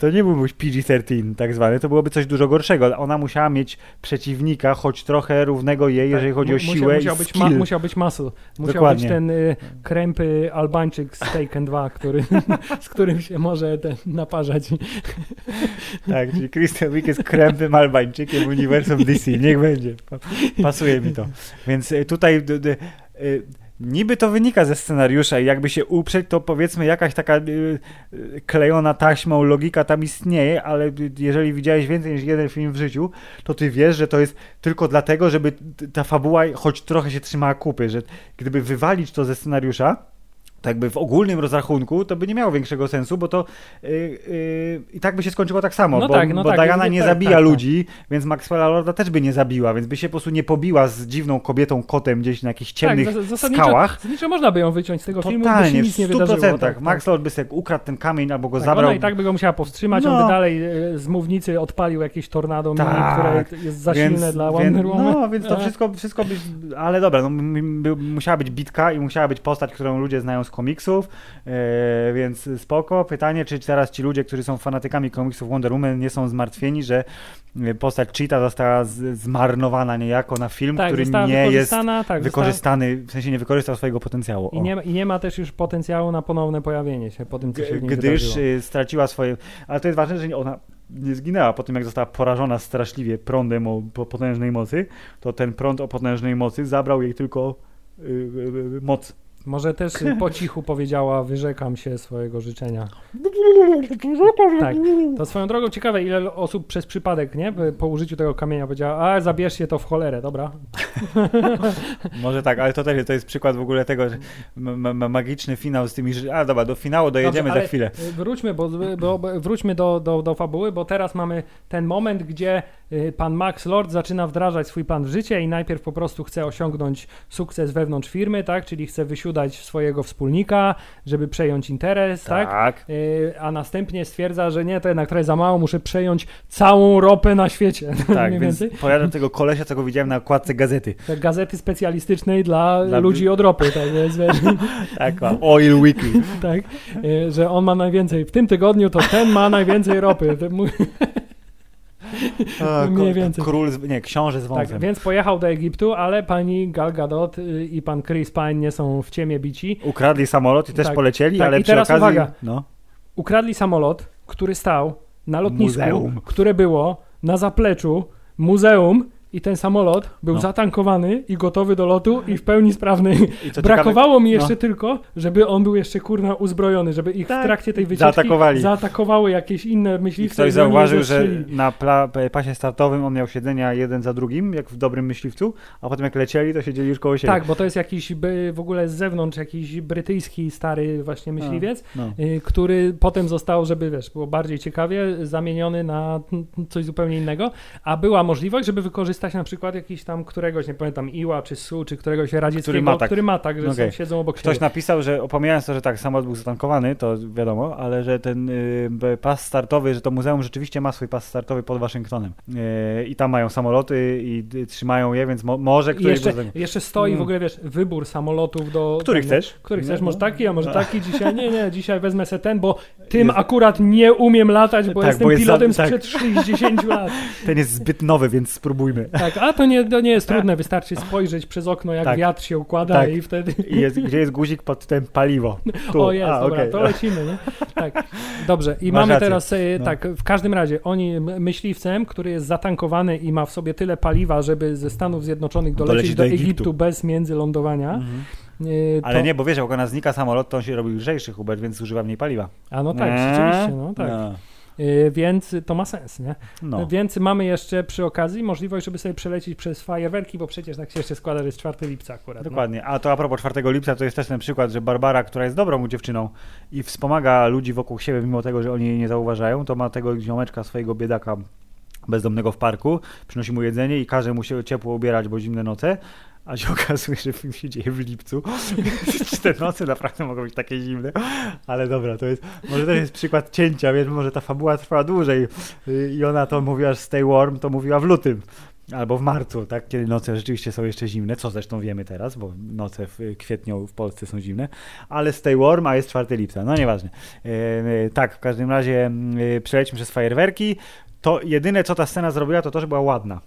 to nie byłby PG-13 tak zwany, to byłoby coś dużo gorszego. Ona musiała mieć przeciwnika, choć trochę równego jej, Tak, jeżeli chodzi o musiał- siłę musiał i być, skill. ma, musiał być muscle. Musiał Dokładnie. być ten y, krępy Albańczyk z Taken 2, który, z którym się może ten naparzać. Tak, czyli Christian Wick jest krępym Albańczykiem uniwersum DC. Niech będzie. Pa- Pasuje mi to. Więc y, tutaj d, d, y, niby to wynika ze scenariusza i jakby się uprzeć, to powiedzmy jakaś taka y, y, klejona taśmą logika tam istnieje, ale jeżeli widziałeś więcej niż jeden film w życiu, to ty wiesz, że to jest tylko dlatego, żeby ta fabuła choć trochę się trzymała kupy, że gdyby wywalić to ze scenariusza, tak jakby w ogólnym rozrachunku, to by nie miało większego sensu, bo to yy, yy, i tak by się skończyło tak samo, No bo, tak, no bo tak, Diana tak, nie tak, zabija tak, tak. ludzi, więc Maxwella Lorda też by nie zabiła, więc by się po prostu nie pobiła z dziwną kobietą, kotem gdzieś na jakichś ciemnych tak, zas- zasadniczo, skałach. zasadniczo można by ją wyciąć z tego filmu, by się Totalnie, nic nie 100%. wydarzyło. Tak, Max Lord by sobie ukradł ten kamień albo go tak, zabrał. Ona i tak by go musiała powstrzymać, on No. by dalej e, z mównicy odpalił jakieś tornado, Tak, które jest za silne dla więc, Wonder Woman. No, więc to E, wszystko, wszystko by, ale dobra, no, by, musiała być bitka i musiała być postać, którą ludzie znają z komiksów, e, więc spoko. Pytanie, czy teraz ci ludzie, którzy są fanatykami komiksów Wonder Woman nie są zmartwieni, że e, postać Cheetah została zmarnowana niejako na film, tak, który została nie jest tak, została- wykorzystany, w sensie nie wykorzystał swojego potencjału. I nie, ma- I nie ma też już potencjału na ponowne pojawienie się po tym, co się nim gdyż wydarzyło. y, straciła swoje. Ale to jest ważne, że ona nie zginęła po tym, jak została porażona straszliwie prądem o po- potężnej mocy, to ten prąd o potężnej mocy zabrał jej tylko moc. Może też po cichu powiedziała, wyrzekam się swojego życzenia. Tak. To swoją drogą ciekawe, ile osób przez przypadek, nie? Po użyciu tego kamienia powiedziała, a zabierzcie to w cholerę, dobra? Może tak, ale to też to jest przykład w ogóle tego, że ma, ma, magiczny finał z tymi. A dobra, do finału dojedziemy Dobrze, za chwilę. y, Wróćmy, bo, bo, bo wróćmy do, do, do fabuły, bo teraz mamy ten moment, gdzie y, pan Max Lord zaczyna wdrażać swój plan w życie i najpierw po prostu chce osiągnąć sukces wewnątrz firmy, tak? Czyli chce wysiudać swojego wspólnika, żeby przejąć interes, tak? Tak. Y, a następnie stwierdza, że nie, to jednak trochę za mało, muszę przejąć całą ropę na świecie. Tak, Mniej więc pojadę tego kolesia, co go widziałem na okładce gazety. Tak, gazety specjalistycznej dla, Dla- ludzi od ropy, tak więc wiesz, Tak, Oil Weekly. tak, y, że on ma najwięcej, w tym tygodniu to ten ma najwięcej ropy. A, Mniej więcej. Król, z, nie, książę z Tak, wąsem. więc pojechał do Egiptu, ale pani Gal Gadot y, i pan Chris Pine nie są w ciemię bici. Ukradli samolot i też Tak, polecieli, tak, ale i przy teraz okazji... uwaga. No. Ukradli samolot, który stał na lotnisku, Muzeum. które było na zapleczu muzeum i ten samolot był No. zatankowany i gotowy do lotu i w pełni sprawny. Brakowało mi no. jeszcze tylko, żeby on był jeszcze kurna uzbrojony, żeby ich w Tak. trakcie tej wycieczki Zaatakowali. zaatakowały jakieś inne myśliwce. ktoś i je zauważył, że na pla- pasie startowym on miał siedzenia jeden za drugim, jak w dobrym myśliwcu, a potem jak lecieli, to siedzieli już koło siebie. Tak, bo to jest jakiś by, w ogóle z zewnątrz jakiś brytyjski stary właśnie myśliwiec, No. y, który potem został, żeby wiesz, było bardziej ciekawie, zamieniony na coś zupełnie innego, a była możliwość, żeby wykorzystać na przykład jakiś tam któregoś, nie pamiętam, Iła czy Su, czy któregoś radzieckiego, Który ma tak. który ma tak że Okej. są, siedzą obok Ktoś siebie. napisał, że pomijając to, że tak, samolot był zatankowany, to wiadomo, ale że ten y, pas startowy, że to muzeum rzeczywiście ma swój pas startowy pod Waszyngtonem. Y, I tam mają samoloty i y, trzymają je, więc mo- może któryś... jeszcze, jeszcze stoi w Mm. ogóle, wiesz, wybór samolotów do... Których chcesz? Których chcesz, No, może no. taki, a może No. taki dzisiaj. Nie, nie, dzisiaj wezmę se ten, bo tym Jest- akurat nie umiem latać, bo Tak, jestem bo jest za- pilotem tak. sprzed 60 lat. Ten jest zbyt nowy, więc spróbujmy. Tak, a to nie, to nie jest trudne, wystarczy spojrzeć przez okno, jak Tak. wiatr się układa Tak. i wtedy... I jest, gdzie jest guzik pod tym paliwo? Tu. O jest, A, dobra, okej. to lecimy, nie? Tak, dobrze. I Masz mamy rację. teraz, e, No. tak, w każdym razie, oni myśliwcem, który jest zatankowany i ma w sobie tyle paliwa, żeby ze Stanów Zjednoczonych dolecieć Dolecieć do do Egiptu, Egiptu. bez międzylądowania. Mhm. e, Ale to- nie, bo wiesz, jak ona znika samolot, to on się robi lżejszy, Hubert, więc zużywa mniej paliwa. A no tak, rzeczywiście, no tak. No. E, Więc to ma sens, nie? No. Więc mamy jeszcze przy okazji możliwość, żeby sobie przelecieć przez fajerwerki, bo przecież tak się jeszcze składa, że jest 4 lipca akurat. no. Dokładnie. A to a propos 4 lipca, to jest też ten przykład, że Barbara, która jest dobrą dziewczyną i wspomaga ludzi wokół siebie, mimo tego, że oni jej nie zauważają, to ma tego ziomeczka, swojego biedaka bezdomnego w parku, przynosi mu jedzenie i każe mu się ciepło ubierać, bo zimne noce, a się okazuje, że film się dzieje w lipcu. Te noce naprawdę mogą być takie zimne, ale dobra, to jest, może to jest przykład cięcia, więc może ta fabuła trwała dłużej y, i ona to mówiła, że stay warm, to mówiła w lutym. albo w marcu, tak, kiedy noce rzeczywiście są jeszcze zimne, co zresztą wiemy teraz, bo noce w kwietniu w Polsce są zimne, ale stay warm, a jest 4 lipca, no nieważne. E, tak, w każdym razie przeleciśmy przez fajerwerki, to jedyne co ta scena zrobiła, to to, że była ładna.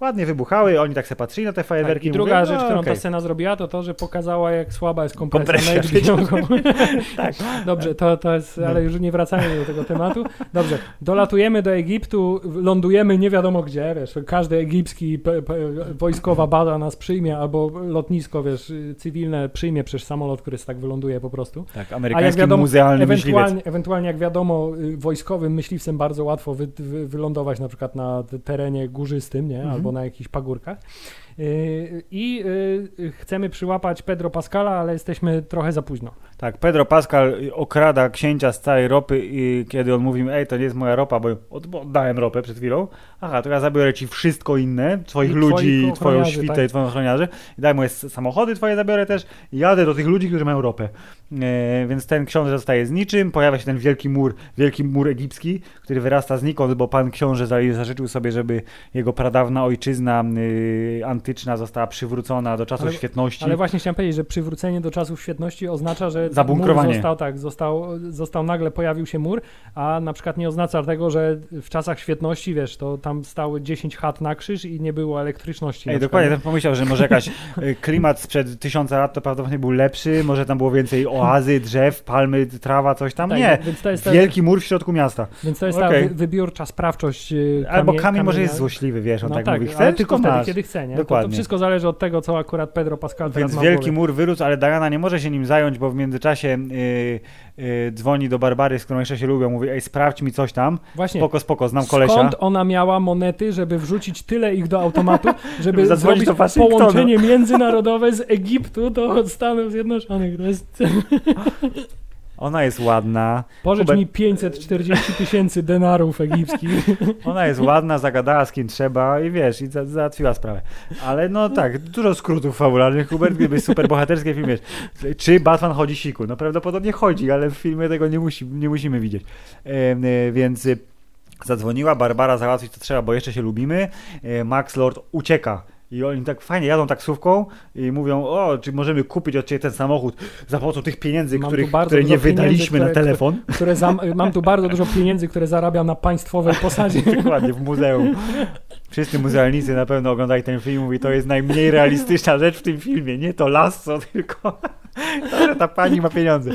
Ładnie wybuchały, oni tak se patrzyli na te fajerwerki. Tak, I druga mówią, rzecz, no, którą okej. ta scena zrobiła, to to, że pokazała, jak słaba jest kompresja, Kompresja HBO. tak. Dobrze, to, to jest, No. ale już nie wracajmy do tego tematu. Dobrze, dolatujemy do Egiptu, lądujemy nie wiadomo gdzie, wiesz, każdy egipski wojskowa bada nas przyjmie, albo lotnisko, wiesz, cywilne przyjmie przez samolot, który tak wyląduje po prostu. Tak, amerykański wiadomo, muzealny myśliwiec. ewentualnie, ewentualnie jak wiadomo, y, wojskowym myśliwcem bardzo łatwo wy, wy, wylądować na przykład na terenie górzystym, nie? Mhm. Albo na jakichś pagórkach. Y, I y, chcemy przyłapać Pedro Pascala, ale jesteśmy trochę za późno. Tak, Pedro Pascal okrada księcia z całej ropy i kiedy on mówi, ej, to nie jest moja ropa, bo od- bo oddałem ropę przed chwilą. Aha, to ja zabiorę ci wszystko inne, twoich I ludzi, twoją świtę tak. i twoich ochroniarzy. I daj moje samochody twoje zabiorę też i jadę do tych ludzi, którzy mają ropę. E, więc ten książę zostaje z niczym, pojawia się ten wielki mur, wielki mur egipski, który wyrasta znikąd, bo pan książę za- zażyczył sobie, żeby jego pradawna ojczyzna y, antyczna została przywrócona do czasów Ale- świetności. Ale właśnie chciałem powiedzieć, że przywrócenie do czasów świetności oznacza, że mur został, tak, został, został nagle pojawił się mur, a na przykład nie oznacza tego, że w czasach świetności, wiesz, to tam stały 10 chat na krzyż i nie było elektryczności. Ej, dokładnie, przykład. ten pomyślał, że może jakaś y, klimat sprzed tysiąca lat to prawdopodobnie był lepszy, może tam było więcej oazy, drzew, palmy, trawa, coś tam. Tak, Nie, Więc to jest, ta, wielki mur w środku miasta. więc to jest okej. ta wy, wybiórcza sprawczość y, Albo kamie- kamień może kamienia. jest złośliwy, wiesz, on No tak, tak, mówi, chcesz, tylko to wtedy, masz. kiedy chce, nie? To, to Dokładnie. wszystko zależy od tego, co akurat Pedro Pascal teraz Więc wielki mur wyrósł, ale Diana nie może się nim zająć, bo w międzyczasie y, y, dzwoni do Barbary, z którą jeszcze się lubią, mówi, ej, sprawdź mi coś tam, Właśnie, spoko, spoko, znam kolesia. Skąd ona miała monety, żeby wrzucić tyle ich do automatu, żeby zadzwonić zrobić połączenie międzynarodowe z Egiptu do Stanów Zjednoczonych? To jest... Ona jest ładna, Pożycz Hubert- mi 540 tysięcy denarów egipskich. ona jest ładna, zagadała z kim trzeba i wiesz, i za, załatwiła sprawę. Ale no tak, dużo skrótów fabularnych, Hubert, gdyby super bohaterskie film, wiesz, czy Batman chodzi siku? No prawdopodobnie chodzi, ale w filmie tego nie, musi, nie musimy widzieć. E, więc e, zadzwoniła, Barbara załatwić co trzeba, bo jeszcze się lubimy, e, Max Lord ucieka. I oni tak fajnie jadą taksówką i mówią, o, czy możemy kupić od Ciebie ten samochód za pomocą tych pieniędzy, Mam których, które nie wydaliśmy na które- telefon. Które zam... Mam tu bardzo dużo pieniędzy, które zarabiam na państwowej posadzie. Dokładnie, w muzeum. Wszyscy muzealnicy na pewno oglądali ten film i to jest najmniej realistyczna rzecz w tym filmie. Nie to lasso, tylko to, że ta pani ma pieniądze.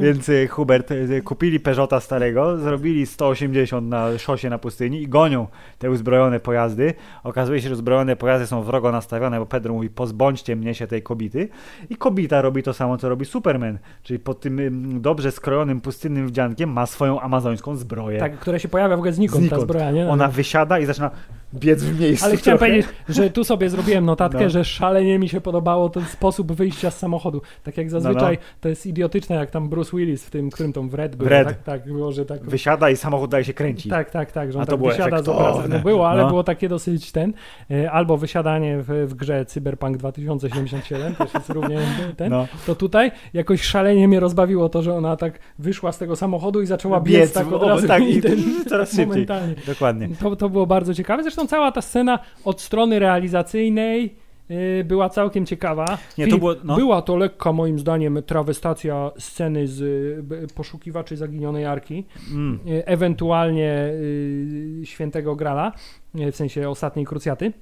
Więc y, Hubert, y, kupili Peugeota starego, zrobili 180 na szosie na pustyni i gonią te uzbrojone pojazdy. Okazuje się, że uzbrojone pojazdy są wrogo nastawione, bo Pedro mówi, pozbądźcie mnie się tej kobity. I kobita robi to samo, co robi Superman. Czyli pod tym ym, dobrze skrojonym, pustynnym wdziankiem ma swoją amazońską zbroję. Tak, które się pojawia w ogóle znikąd, ta Znikąd. zbroja, nie? Ona wysiada i zaczyna biec w miejscu. Ale chciałem trochę. powiedzieć, że tu sobie zrobiłem notatkę, No. że szalenie mi się podobało ten sposób wyjścia z samochodu. Tak jak zazwyczaj, to jest idiotyczne, jak tam Bruce Willis w tym, którym tą w Red było. Red. Tak, tak, było, że tak... Wysiada i samochód dalej się kręci. Tak, tak, tak, że on A to tak było wysiada z. No było, ale No. było takie dosyć ten. e, Albo wysiadanie w, w grze Cyberpunk 2077, też jest równie ten. No. To tutaj jakoś szalenie mnie rozbawiło to, że ona tak wyszła z tego samochodu i zaczęła biec, Biec, tak od razu tak, i i ten, coraz szybciej. momentalnie. Dokładnie. To, to było bardzo ciekawe. Zresztą cała ta scena od strony realizacyjnej y, była całkiem ciekawa. Nie, to było- no. Była to lekka, moim zdaniem, trawestacja sceny z poszukiwaczy zaginionej arki, Mm. y, ewentualnie y, świętego Grala, w sensie ostatniej krucjaty.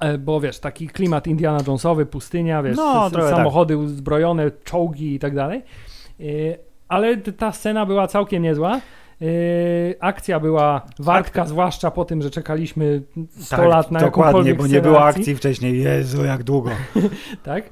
E, Bo wiesz, taki klimat Indiana Jonesowy, pustynia, wiesz, No, trochę samochody uzbrojone, czołgi i tak dalej. Ale ta scena była całkiem niezła. Y, Akcja była wartka, zwłaszcza po tym, że czekaliśmy 100 Tak, lat na dokładnie, jakąkolwiek bo nie było akcji. akcji wcześniej. Jezu, jak długo. Tak.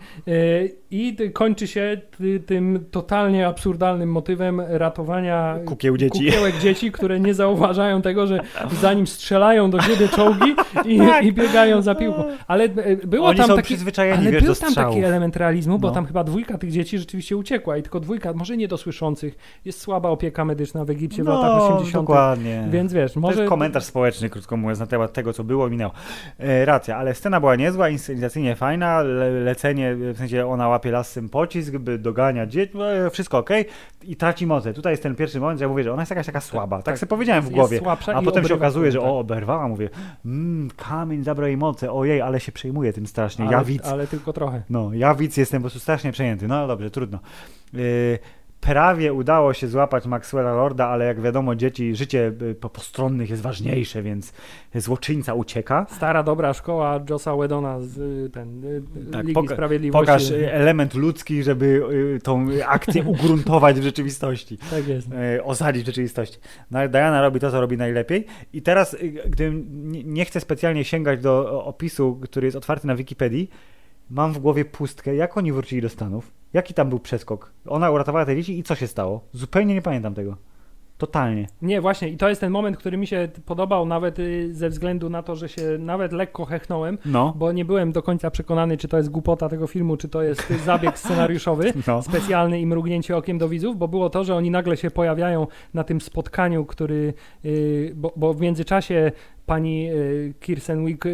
I kończy się ty, tym totalnie absurdalnym motywem ratowania Kukieł dzieci. kukiełek dzieci, które nie zauważają tego, że zanim strzelają do siebie czołgi i, Tak. i biegają za piłką. Ale e, było Oni tam są taki, przyzwyczajeni, ale wiesz, był tam taki element realizmu, bo No. tam chyba dwójka tych dzieci rzeczywiście uciekła i tylko dwójka, może niedosłyszących, jest słaba opieka medyczna w Egipcie w No, latach 80. dokładnie. Więc wiesz, To może... jest komentarz społeczny, krótko mówiąc, na temat tego, co było i minęło. E, racja, ale scena była niezła, inscenizacyjnie fajna, le, lecenie, w sensie ona łapie lasem pocisk, by doganiać dzieci, e, wszystko ok i traci moce. Tutaj jest ten pierwszy moment, że ja mówię, że ona jest jakaś taka słaba. Tak, tak. sobie powiedziałem w głowie. A potem się okazuje, że o, oberwała, mówię, mmm, kamień zabrał jej moce, ojej, ale się przejmuję tym strasznie, ale, ja widz. ale tylko trochę. No, ja widz jestem po prostu strasznie przejęty. No dobrze, trudno. Yy, prawie udało się złapać Maxwella Lorda, ale jak wiadomo, dzieci, życie y, po- postronnych jest ważniejsze, więc złoczyńca ucieka. Stara, dobra szkoła Josa Wedona z y, ten, y, Tak, Ligi poka- Sprawiedliwości. Pokaż element ludzki, żeby tą akcję ugruntować w rzeczywistości. Tak jest. osadzić w rzeczywistości. No Diana robi to, co robi najlepiej. I teraz, gdybym nie, chcę specjalnie sięgać do opisu, który jest otwarty na Wikipedii, mam w głowie pustkę. Jak oni wrócili do Stanów? Jaki tam był przeskok? Ona uratowała te dzieci i co się stało? Zupełnie nie pamiętam tego. Totalnie. Nie, właśnie i to jest ten moment, który mi się podobał nawet y, ze względu na to, że się nawet lekko hechnąłem, No. bo nie byłem do końca przekonany, czy to jest głupota tego filmu, czy to jest zabieg scenariuszowy. No. specjalny i mrugnięcie okiem do widzów, bo było to, że oni nagle się pojawiają na tym spotkaniu, który, y, bo, bo w międzyczasie pani y, Kirsten Wick y,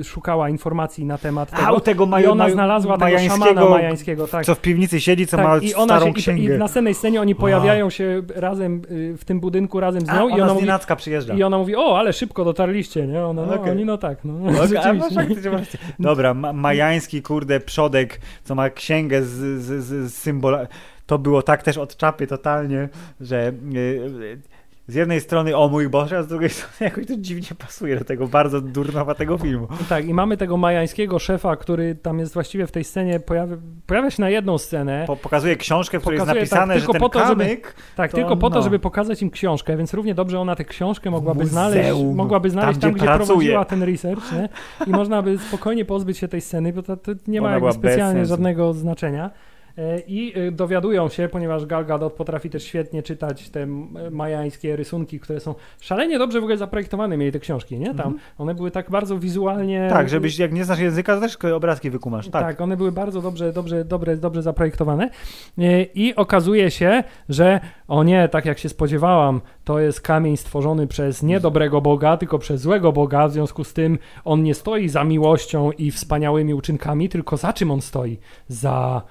y, szukała informacji na temat A, tego u tego i ona znalazła tego szamana majańskiego, tak. co w piwnicy siedzi, co ma tak, i ona starą się, i, księgę. i w następnej scenie oni pojawiają się razem y, w tym budynku razem z A, nią i ona ona z mówi, przyjeżdża. i ona mówi, o, ale szybko dotarliście, nie? Ona, no, Okej. oni no tak, no. Okej, a, no, faktycznie. Dobra, ma, majański kurde przodek, co ma księgę z, z, z, z symbolami. To było tak też od czapy totalnie, że yy, z jednej strony o mój Boże, a z drugiej strony jakoś to dziwnie pasuje do tego bardzo durnowatego filmu. Tak, i mamy tego majańskiego szefa, który tam jest właściwie w tej scenie, pojawia, pojawia się na jedną scenę. Po, pokazuje książkę, w której Pokazuje, jest napisane, tak, że tylko ten po to, żeby- kamyk... Tak, To tylko po to, no. żeby pokazać im książkę, więc równie dobrze ona tę książkę mogłaby muzeum, znaleźć, mogłaby znaleźć tam, tam, gdzie, gdzie pracuje. prowadziła ten research, nie? I można by spokojnie pozbyć się tej sceny, bo to, to nie ma specjalnie żadnego znaczenia. E, I e, dowiadują się, ponieważ Gal Gadot potrafi też świetnie czytać te majańskie rysunki, które są szalenie dobrze w ogóle zaprojektowane, mieli te książki, nie? Tam Mhm. one były tak bardzo wizualnie... Tak, żebyś jak nie znasz języka, to też obrazki wykumasz. Tak. Tak. one były bardzo dobrze, dobrze, dobrze, dobrze zaprojektowane. E, I okazuje się, że o nie, tak jak się spodziewałam, to jest kamień stworzony przez niedobrego Boga, tylko przez złego Boga. W związku z tym on nie stoi za miłością i wspaniałymi uczynkami, tylko za czym on stoi? Za.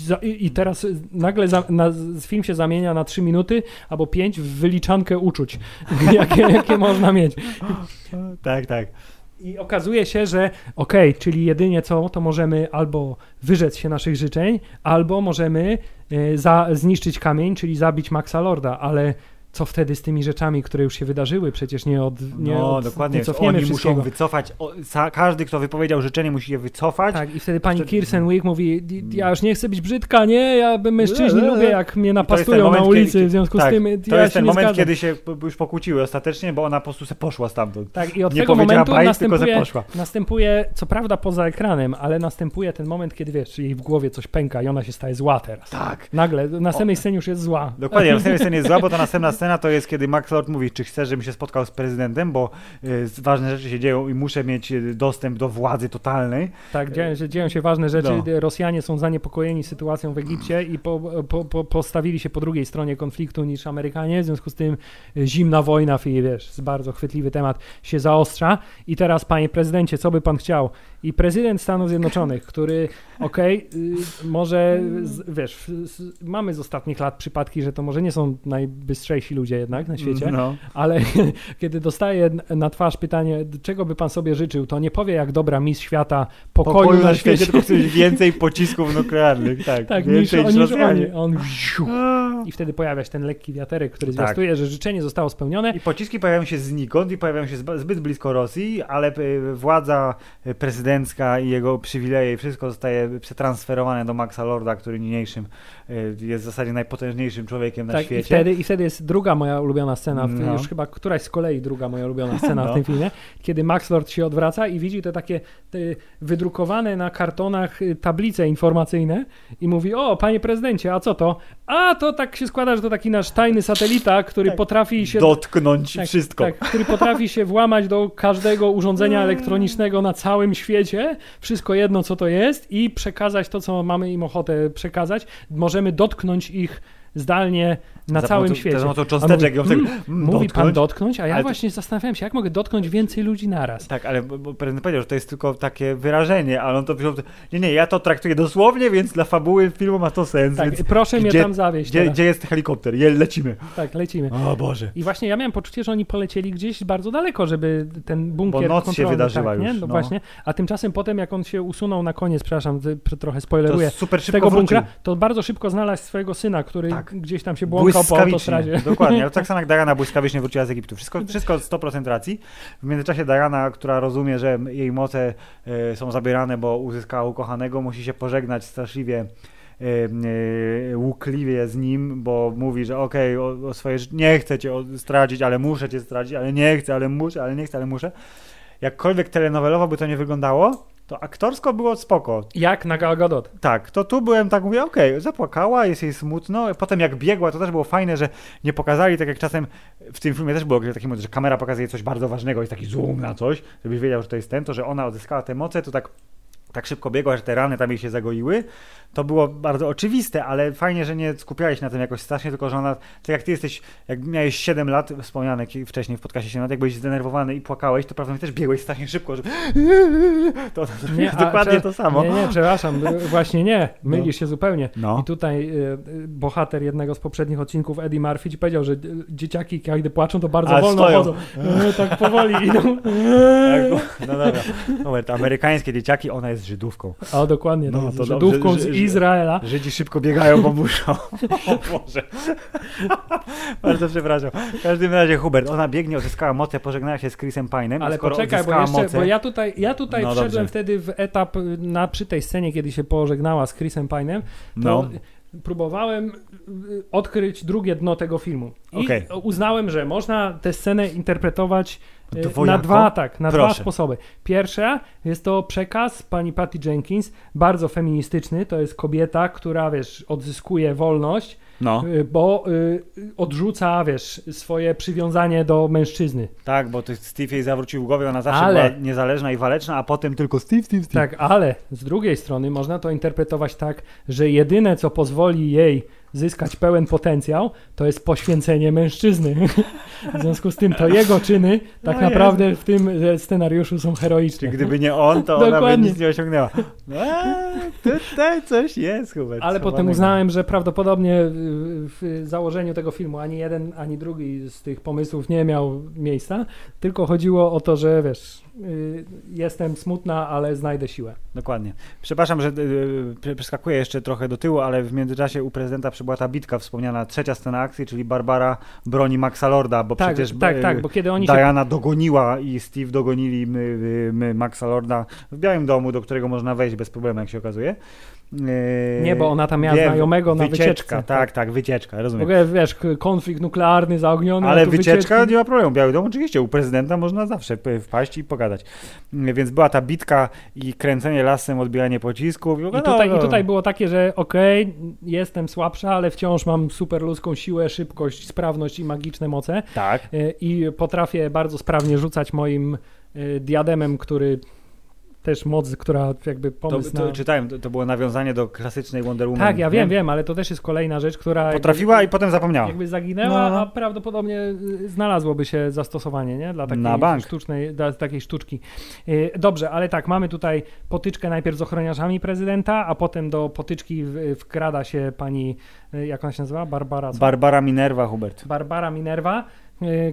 za i, teraz y, nagle za, na, film się zamienia na 3 minuty albo 5 w wyliczankę uczuć, jakie, jakie można mieć. tak, tak. I okazuje się, że okej, czyli jedynie co, to możemy albo wyrzec się naszych życzeń, albo możemy e, za, zniszczyć kamień, czyli zabić Maxa Lorda, ale co wtedy z tymi rzeczami, które już się wydarzyły? Przecież nie od nie No, od, dokładnie. Oni muszą wycofać. O, sa, każdy, kto wypowiedział życzenie, musi je wycofać. Tak, i wtedy pani Wtedy- Kirsten Wick mówi, "Di- ja już nie chcę być brzydka, nie, ja bym mężczyźni lubię, jak mnie napastują moment, na ulicy, kiedy- w związku tak, z tym To ja jest ten moment, zgadzam. kiedy się już pokłóciły ostatecznie, bo ona po prostu se poszła stamtąd. Tak, i od Nie tego powiedziała momentu bajt, tylko następuje, następuje, co prawda poza ekranem, ale następuje ten moment, kiedy wiesz, czy jej w głowie coś pęka i ona się staje zła teraz. Tak. Nagle, w następnej scenie już jest zła. Dokładnie, następna scena jest zła, bo to następna scena to jest, kiedy Max Lord mówi, czy chcesz, żebym się spotkał z prezydentem, bo y, ważne rzeczy się dzieją i muszę mieć y, dostęp do władzy totalnej. Tak, dzieją się, dzieją się ważne rzeczy. No. Rosjanie są zaniepokojeni sytuacją w Egipcie i po, po, po, postawili się po drugiej stronie konfliktu niż Amerykanie. W związku z tym y, zimna wojna, wiesz, jest bardzo chwytliwy temat, się zaostrza. I teraz, panie prezydencie, co by pan chciał? I prezydent Stanów Zjednoczonych, który, okej, y, może, wiesz, mamy z ostatnich lat przypadki, że to może nie są najbystrzejsi ludzie jednak na świecie, No. ale kiedy dostaje na twarz pytanie, czego by pan sobie życzył, to nie powie jak dobra mistrz świata pokoju, na świecie, tylko chcesz więcej pocisków nuklearnych, tak. tak, niż, więcej niż oni. On. I wtedy pojawia się ten lekki wiaterek, który Tak. zwiastuje, że życzenie zostało spełnione. I pociski pojawiają się znikąd i pojawiają się zbyt blisko Rosji, ale y, władza y, prezydencka i jego przywileje i wszystko zostaje przetransferowane do Maxa Lorda, który niniejszym y, jest w zasadzie najpotężniejszym człowiekiem na Tak, i świecie. wtedy, I wtedy jest druga moja ulubiona scena, w, No. już chyba któraś z kolei druga moja ulubiona scena No. w tym filmie, kiedy Max Lord się odwraca i widzi te takie te wydrukowane na kartonach y, tablice informacyjne i mówi, o panie prezydencie, a co to? A to tak się składa, że to taki nasz tajny satelita, który Tak. potrafi się Dotknąć Tak, wszystko. Tak, który potrafi się włamać do każdego urządzenia elektronicznego na całym świecie, wszystko jedno co to jest i przekazać to, co mamy im ochotę przekazać. Możemy dotknąć ich zdalnie na Za całym świecie. A cząsteczek. mówi, on tak, mm, mm, Mówi pan dotknąć. a ja Ale to- właśnie zastanawiałem się, jak mogę dotknąć więcej ludzi naraz. Tak, ale prezydent powiedział, że to jest tylko takie wyrażenie, ale on to wziął. Nie, nie, ja to traktuję dosłownie, więc dla fabuły filmu ma to sens. Tak, więc proszę mnie gdzie- tam zawieźć. gdzie, gdzie jest helikopter? Je, lecimy. Tak, lecimy. O Boże. I właśnie ja miałem poczucie, że oni polecieli gdzieś bardzo daleko, żeby ten bunkier Bo noc się wydarzyła tak, już, No, no. właśnie. A tymczasem potem, jak on się usunął na koniec, przepraszam, trochę To spoileruję, super z szybko tego wrócił. bunkra, to bardzo szybko znalazł swojego syna, który Tak. gdzieś tam się błąkał po autostradzie. dokładnie, ale tak samo jak Diana błyskawicznie wróciła z Egiptu. Wszystko, wszystko 100% racji. W międzyczasie Diana, która rozumie, że jej moce e, są zabierane, bo uzyskała ukochanego, musi się pożegnać straszliwie e, e, łukliwie z nim, bo mówi, że okej, o, o swoje życie nie chcę cię stracić, ale muszę cię stracić, ale nie chcę, ale muszę, ale nie chcę, ale muszę. Jakkolwiek telenowelowo by to nie wyglądało, to aktorsko było spoko. Jak na Gal Gadot. Tak, to tu byłem tak, mówię, okej, zapłakała, jest jej smutno. Potem jak biegła, to też było fajne, że nie pokazali, tak jak czasem w tym filmie też było taki moment, że kamera pokazuje coś bardzo ważnego, jest taki zoom na coś, żebyś wiedział, że to jest ten, to, że ona odzyskała te moce, to tak tak szybko biegła, że te rany tam jej się zagoiły. To było bardzo oczywiste, ale fajnie, że nie skupiałeś się na tym jakoś strasznie, tylko że ona, tak jak ty jesteś, jak miałeś 7 lat, wspomniane wcześniej w podcastie 7 lat, jak byłeś zdenerwowany i płakałeś, to prawdopodobnie też biegłeś strasznie szybko, że to, to, to jest a, dokładnie to samo. Nie, nie, przepraszam, właśnie nie, mylisz się zupełnie. No. I tutaj y, bohater jednego z poprzednich odcinków, Eddie Murphy, ci powiedział, że y, dzieciaki, kiedy płaczą, to bardzo A, wolno stoją. chodzą. E, tak powoli idą. Tak, no dobra. Robert, amerykańskie dzieciaki, ona jest Żydówką. O, dokładnie, No, no, to Żydówką z Izraela. Żydzi szybko biegają, bo muszą. O Boże. Bardzo przepraszam. W każdym razie Hubert, ona biegnie, odzyskała moce, pożegnała się z Chrisem Pine'em. Ale a skoro poczekaj, bo, jeszcze, moce, bo ja tutaj, ja tutaj No wszedłem dobrze. wtedy w etap y, na, przy tej scenie, kiedy się pożegnała z Chrisem Pine'em, to No. próbowałem y, odkryć drugie dno tego filmu. I Okej. uznałem, że można tę scenę interpretować y, na dwa, tak, na dwa Proszę. sposoby. Pierwsza jest to przekaz pani Patty Jenkins, bardzo feministyczny, to jest kobieta, która, wiesz, odzyskuje wolność, No, y, bo y, odrzuca, wiesz, swoje przywiązanie do mężczyzny. tak, bo Steve jej zawrócił głowę, ona zawsze Ale- była niezależna i waleczna, a potem tylko Steve, Steve, Steve. Tak, ale z drugiej strony można to interpretować tak, że jedyne, co pozwoli jej zyskać pełen potencjał, to jest poświęcenie mężczyzny. w związku z tym to jego czyny tak No naprawdę w tym scenariuszu są heroiczne. Czy gdyby nie on, to ona by Dokładnie. nic nie osiągnęła. A, tutaj coś jest, Hubert. Ale potem uznałem, że prawdopodobnie w, założeniu tego filmu ani jeden, ani drugi z tych pomysłów nie miał miejsca, tylko chodziło o to, że wiesz, jestem smutna, ale znajdę siłę. Dokładnie. Przepraszam, że yy, prze- przeskakuję jeszcze trochę do tyłu, ale w międzyczasie u prezydenta przybyła ta bitka, wspomniana trzecia scena akcji, czyli Barbara broni Maxa Lorda, bo Tak, przecież tak, tak, bo kiedy oni się Diana dogoniła i Steve dogonili my, my Maxa Lorda w Białym Domu, do którego można wejść bez problemu, jak się okazuje. Yy, Nie, bo ona tam miała wiem, znajomego na wycieczka, wycieczce. tak, tak, wycieczka, W rozumiem. ogóle wiesz, konflikt nuklearny zaogniony. Ale tu wycieczka wycieczki. nie ma problemu. Biały Dom oczywiście, u prezydenta można zawsze wpaść i pogadać. Mm, Więc była ta bitka i kręcenie lasem, odbijanie pocisków. I no, tutaj, no, I tutaj było takie, że okej, jestem słabsza, ale wciąż mam super ludzką siłę, szybkość, sprawność i magiczne moce. Tak. Y, I potrafię bardzo sprawnie rzucać moim diademem, który też moc, która jakby To, pomysł to, na... czytałem, to, to było nawiązanie do klasycznej Wonder Woman. Tak, ja wiem, wiem, ale to też jest kolejna rzecz, która Potrafiła i jakby, potem zapomniała. jakby zaginęła, No, no. a prawdopodobnie y, znalazłoby się zastosowanie, nie? Dla takiej Na bank. sztucznej, dla takiej sztuczki. Y, Dobrze, ale tak, mamy tutaj potyczkę najpierw z ochroniarzami prezydenta, a potem do potyczki wkrada się pani, y, jak ona się nazywa? Barbara. co? Barbara Minerva, Hubert. Barbara Minerva,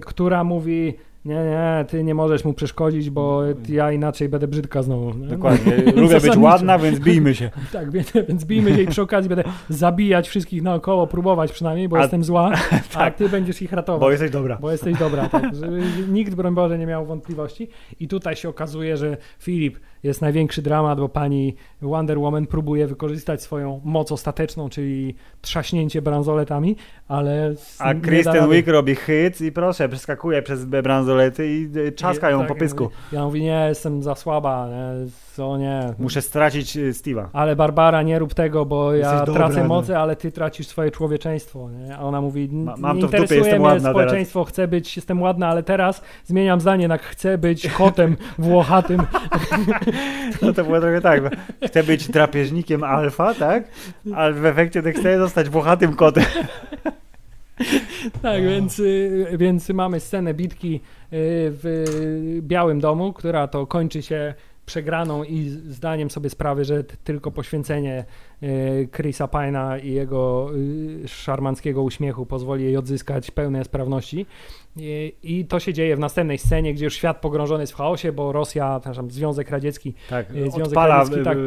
która mówi nie, nie, ty nie możesz mu przeszkodzić, bo ja inaczej będę brzydka znowu. nie? Dokładnie. Lubię być ładna, więc bijmy się. Tak, więc, bijmy się i przy okazji będę zabijać wszystkich naokoło, próbować przynajmniej, bo A- jestem zła, a tak. ty będziesz ich ratować. Bo jesteś dobra. Bo jesteś dobra, tak. Żeby nikt, broń Boże, nie miał wątpliwości. I tutaj się okazuje, że Filip jest największy dramat, bo pani Wonder Woman próbuje wykorzystać swoją moc ostateczną, czyli trzaśnięcie bransoletami, ale A Kristen. Wiig robi hyc i proszę, przeskakuje przez bransolety i czaska ją Tak, po pysku. Ja mówię, nie, jestem za słaba, nie, co nie. Muszę stracić y, Steve'a. Ale Barbara, nie rób tego, bo ja Jesteś dobra, tracę no. moce, ale ty tracisz swoje człowieczeństwo. Nie? A ona mówi, Ma- "N- mam nie to w dupie, jestem ładna społeczeństwo, chcę być, jestem ładna, ale teraz zmieniam zdanie na chcę być kotem włochatym. No to było trochę tak. bo Chcę być drapieżnikiem alfa, tak? Ale w efekcie tak chcę zostać włochatym kotem. Tak, więc, y, więc mamy scenę bitki y, w Białym Domu, która to kończy się przegraną i zdaniem sobie sprawy, że tylko poświęcenie Chrisa Pina i jego szarmanckiego uśmiechu pozwoli jej odzyskać pełnej sprawności. I to się dzieje w następnej scenie, gdzie już świat pogrążony jest w chaosie, bo Rosja, przepraszam, Związek Radziecki, tak, Związek Radziecki tak,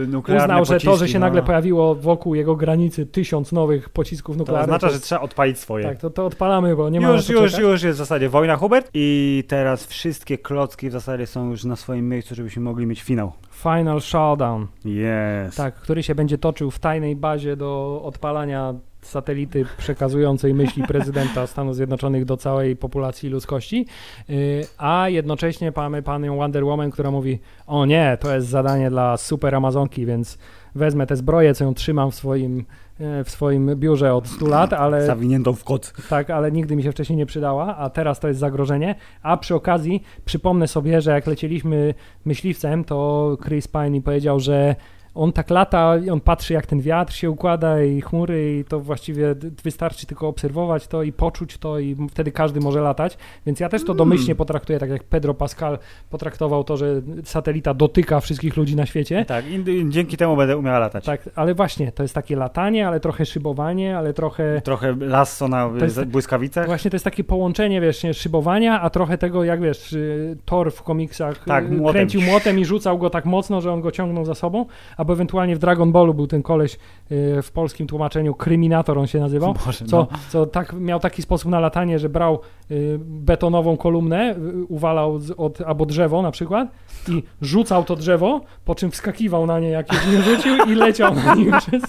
uznał, że to, że się no. nagle pojawiło wokół jego granicy tysiąc nowych pocisków nuklearnych. To oznacza, to, że trzeba odpalić swoje. Tak, to, to odpalamy, bo nie ma Już, już, już jest w zasadzie wojna, Hubert. I teraz wszystkie klocki w zasadzie są już na swoim miejscu, żebyśmy mogli mieć finał. Final Showdown. Yes. Tak, który się będzie toczył w tajnej bazie do odpalania satelity przekazującej myśli prezydenta Stanów Zjednoczonych do całej populacji ludzkości, y, a jednocześnie mamy panią Wonder Woman, która mówi, o nie, to jest zadanie dla super Amazonki, więc wezmę tę zbroję, co ją trzymam w swoim, w swoim biurze od 100 lat, ale... Zawiniętą w kot. Tak, ale nigdy mi się wcześniej nie przydała, a teraz to jest zagrożenie, a przy okazji przypomnę sobie, że jak lecieliśmy myśliwcem, to Chris Pine powiedział, że on tak lata, on patrzy jak ten wiatr się układa i chmury i to właściwie wystarczy tylko obserwować to i poczuć to i wtedy każdy może latać, więc ja też to hmm. domyślnie potraktuję, tak jak Pedro Pascal potraktował to, że satelita dotyka wszystkich ludzi na świecie. Tak, i dzięki temu będę umiała latać. Tak, ale właśnie, to jest takie latanie, ale trochę szybowanie, ale trochę... Trochę lasso na jest, błyskawicach. Właśnie to jest takie połączenie, wiesz, szybowania, a trochę tego, jak wiesz, y, Thor w komiksach tak, y, młotem. kręcił młotem i rzucał go tak mocno, że on go ciągnął za sobą, a albo ewentualnie w Dragon Ballu był ten koleś y, w polskim tłumaczeniu Kryminator on się nazywał, Boże, co, no. co tak, miał taki sposób na latanie, że brał y, betonową kolumnę, y, uwalał od, albo drzewo na przykład i rzucał to drzewo, po czym wskakiwał na nie, jak je rzucił i leciał na nim przez...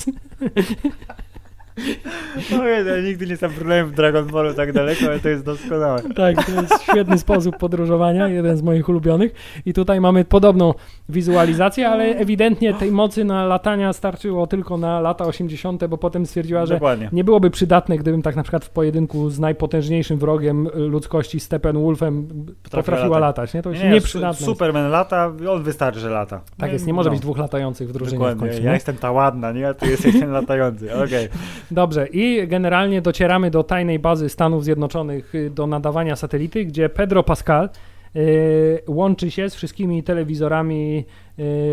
No ja nigdy nie zabrnąłem w Dragon Ballu tak daleko, ale to jest doskonałe. Tak, to jest świetny sposób podróżowania, jeden z moich ulubionych. I tutaj mamy podobną wizualizację, ale ewidentnie tej mocy na latania starczyło tylko na lata 80., bo potem stwierdziła, że Dokładnie. nie byłoby przydatne, gdybym tak na przykład w pojedynku z najpotężniejszym wrogiem ludzkości, Steppenwolfem, potrafiła latać. Nie? To jest nie, nieprzydatne. Superman lata, on wystarczy, że lata. Tak jest, nie może no. być dwóch latających w drużynie Dokładnie. w końcu. Ja jestem ta ładna, nie? A ty jesteś ten latający. Okej. Okay. Dobrze, i generalnie docieramy do tajnej bazy Stanów Zjednoczonych y, do nadawania satelity, gdzie Pedro Pascal y, łączy się z wszystkimi telewizorami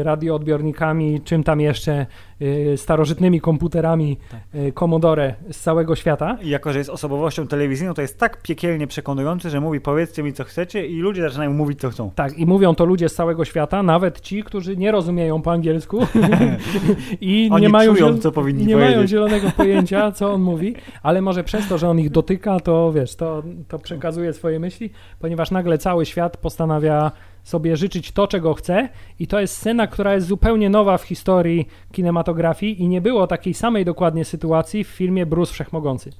radioodbiornikami, czym tam jeszcze, y, starożytnymi komputerami tak. Y, Commodore z całego świata. I jako, że jest osobowością telewizyjną, to jest tak piekielnie przekonujący, że mówi powiedzcie mi co chcecie i ludzie zaczynają mówić co chcą. Tak, i mówią to ludzie z całego świata, nawet ci, którzy nie rozumieją po angielsku i Oni nie, mają, czują, co powinni nie powiedzieć. mają zielonego pojęcia, co on mówi, ale może przez to, że on ich dotyka, to wiesz, to, to przekazuje swoje myśli, ponieważ nagle cały świat postanawia sobie życzyć to, czego chce i to jest scena, która jest zupełnie nowa w historii kinematografii i nie było takiej samej dokładnie sytuacji w filmie Bruce Wszechmogący.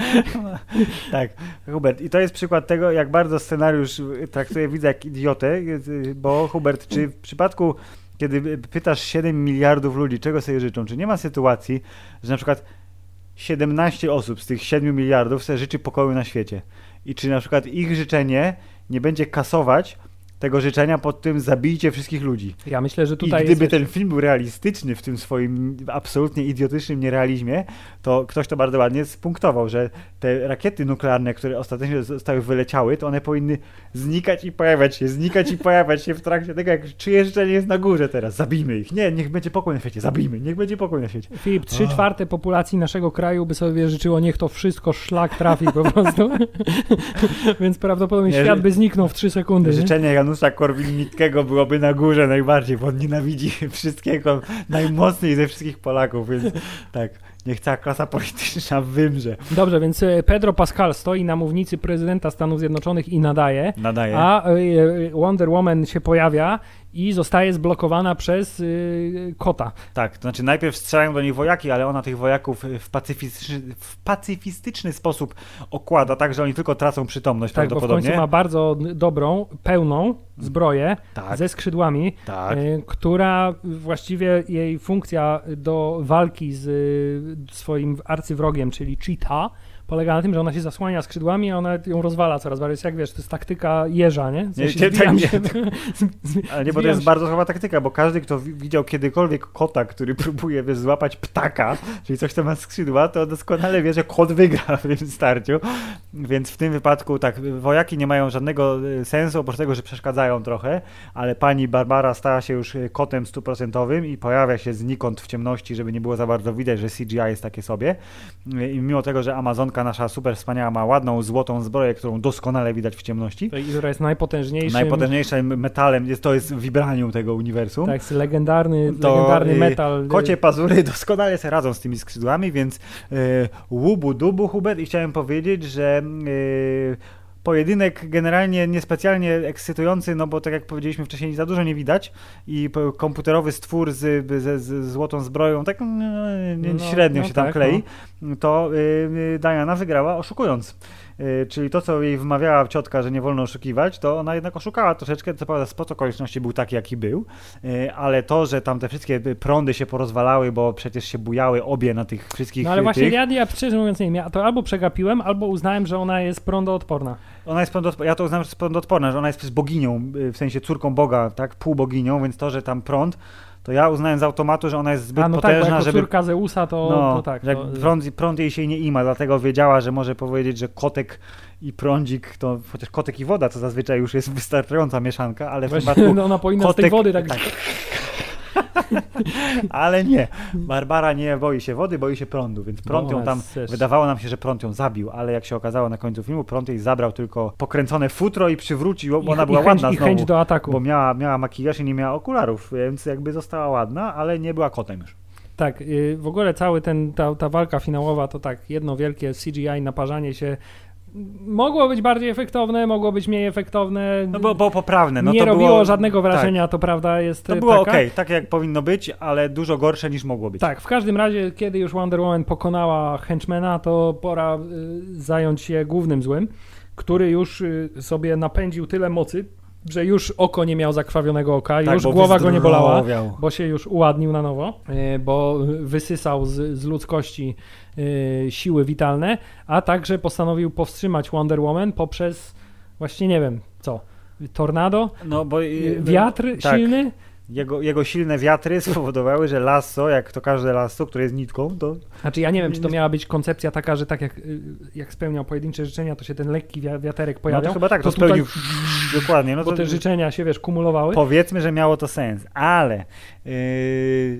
tak, Hubert, i to jest przykład tego, jak bardzo scenariusz traktuje widza jak idiotę, bo Hubert, czy w przypadku kiedy pytasz 7 miliardów ludzi, czego sobie życzą, czy nie ma sytuacji, że na przykład 17 osób z tych 7 miliardów sobie życzy pokoju na świecie i czy na przykład ich życzenie nie będzie kasować tego życzenia pod tym zabijcie wszystkich ludzi. Ja myślę, że tutaj. I gdyby ten film był realistyczny w tym swoim absolutnie idiotycznym nierealizmie, to ktoś to bardzo ładnie spunktował, że te rakiety nuklearne, które ostatecznie zostały wyleciały, to one powinny znikać i pojawiać się, znikać i pojawiać się w trakcie tego, jak czyje życzenie jest na górze teraz. Zabijmy ich. Nie, niech będzie pokój na świecie. Zabijmy. Niech będzie pokój na świecie. Filip, trzy czwarte populacji naszego kraju by sobie życzyło, niech to wszystko szlak trafi po prostu. Więc prawdopodobnie nie, świat by zniknął w trzy sekundy. Życzenie Janusza Korwin-Mikkego byłoby na górze najbardziej, bo on nienawidzi wszystkiego najmocniej ze wszystkich Polaków, więc tak. Niech cała klasa polityczna wymrze. Dobrze, więc e, Pedro Pascal stoi na mównicy prezydenta Stanów Zjednoczonych i nadaje. Nadaje. A e, e, Wonder Woman się pojawia i zostaje zblokowana przez yy, kota. Tak, to znaczy najpierw strzelają do niej wojaki, ale ona tych wojaków w pacyfistyczny, w pacyfistyczny sposób okłada, tak, że oni tylko tracą przytomność tak, prawdopodobnie. Bo w końcu ma bardzo dobrą, pełną zbroję tak. ze skrzydłami, tak. y, która właściwie jej funkcja do walki z y, swoim arcywrogiem, czyli Cheetah, polega na tym, że ona się zasłania skrzydłami, a ona ją rozwala coraz bardziej. Jak wiesz, to jest taktyka jeża, nie? W sensie Nie, nie, zbijam tak, się- Ale nie, bo to jest się- bardzo chyba taktyka, bo każdy, kto wi- widział kiedykolwiek kota, który próbuje wiesz, złapać ptaka, czyli coś, co ma skrzydła, to doskonale wie, że kot wygra w tym starciu. Więc w tym wypadku tak, wojaki nie mają żadnego y, sensu, oprócz tego, że przeszkadzają trochę, ale pani Barbara stała się już y, kotem stuprocentowym i pojawia się znikąd w ciemności, żeby nie było za bardzo widać, że CGI jest takie sobie. Y, I mimo tego, że Amazonka nasza super wspaniała ma ładną, złotą zbroję, którą doskonale widać w ciemności, I która jest najpotężniejszym. Najpotężniejszym metalem jest to jest vibranium tego uniwersum. Tak, jest legendarny, To, legendarny metal. Kocie pazury doskonale sobie radzą z tymi skrzydłami, więc y, łubu dubu Hubert i chciałem powiedzieć, że y, pojedynek generalnie niespecjalnie ekscytujący, no bo tak jak powiedzieliśmy wcześniej, za dużo nie widać i komputerowy stwór z, z, z złotą zbroją tak nie, No, średnio no się tam tak, klei, to y, y, Diana wygrała oszukując. Y, Czyli to, co jej wmawiała ciotka, że nie wolno oszukiwać, to ona jednak oszukała troszeczkę. Co prawda, spot okoliczności był taki, jaki był, y, ale to, że tam te wszystkie prądy się porozwalały, bo przecież się bujały obie na tych wszystkich No ale właśnie tych. ja, ja szczerze mówiąc nie wiem, ja to albo przegapiłem, albo uznałem, że ona jest prądoodporna. Ona jest prądoodporna, ja to uznam, że jest prądoodporna, że ona jest boginią, y, w sensie córką Boga, tak, półboginią, więc to, że tam prąd, to ja uznałem z automatu, że ona jest zbyt A no tak, bo potężna, żeby córka Zeusa to, no, to tak. To, prąd, prąd jej się nie ima, dlatego wiedziała, że może powiedzieć, że kotek i prądzik, to chociaż kotek i woda to zazwyczaj już jest wystarczająca mieszanka, ale w właśnie, przypadku no, ona powinna z tej kotek- wody tak... Ale nie. Barbara nie boi się wody, boi się prądu, więc prąd Bo ją tam. Wydawało nam się, że prąd ją zabił, ale jak się okazało na końcu filmu, prąd jej zabrał tylko pokręcone futro i przywrócił, bo I, ona i była chęć, ładna I chęć znowu. do ataku. Bo miała, miała makijaż i nie miała okularów, więc jakby została ładna, ale nie była kotem już. Tak, y, w ogóle cały ten, ta, ta walka finałowa to tak, jedno wielkie CGI naparzanie się. Mogło być bardziej efektowne, mogło być mniej efektowne. No bo, bo poprawne. No nie robiło było, żadnego wrażenia, to prawda jest Tak, to było ok, tak jak powinno być, ale dużo gorsze niż mogło być. Tak, w każdym razie, kiedy już Wonder Woman pokonała henchmana, to pora y, zająć się głównym złym, który już y, sobie napędził tyle mocy, że już oko nie miał zakrwawionego oka, Tak, już bo głowa go nie bolała, bo się już uładnił na nowo, y, bo wysysał z, z ludzkości y, siły witalne, a także postanowił powstrzymać Wonder Woman poprzez właśnie nie wiem co, tornado, No bo wiatr tak. silny, Jego, jego silne wiatry spowodowały, że lasso, jak to każde lasso, które jest nitką, to Znaczy ja nie wiem, czy to miała być koncepcja taka, że tak jak, y, jak spełniał pojedyncze życzenia, to się ten lekki wia- wiaterek no pojawiał, to chyba tak, to, to tutaj- spełnił dokładnie. No bo to, te życzenia się, wiesz, kumulowały. Powiedzmy, że miało to sens, ale yy,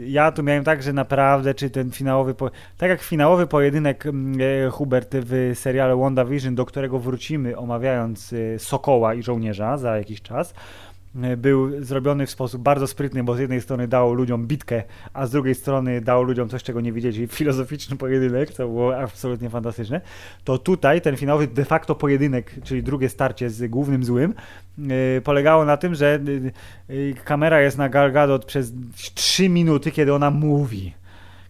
ja tu miałem tak, że naprawdę, czy ten finałowy, po... tak jak finałowy pojedynek mm, e, Hubert w serialu WandaVision, do którego wrócimy omawiając e, Sokoła i Żołnierza za jakiś czas, był zrobiony w sposób bardzo sprytny, bo z jednej strony dało ludziom bitkę, a z drugiej strony dało ludziom coś, czego nie wiedzieli, filozoficzny pojedynek, co było absolutnie fantastyczne, to tutaj ten finałowy de facto pojedynek, czyli drugie starcie z głównym złym, yy, polegało na tym, że yy, kamera jest na Gal Gadot przez 3 minuty, kiedy ona mówi.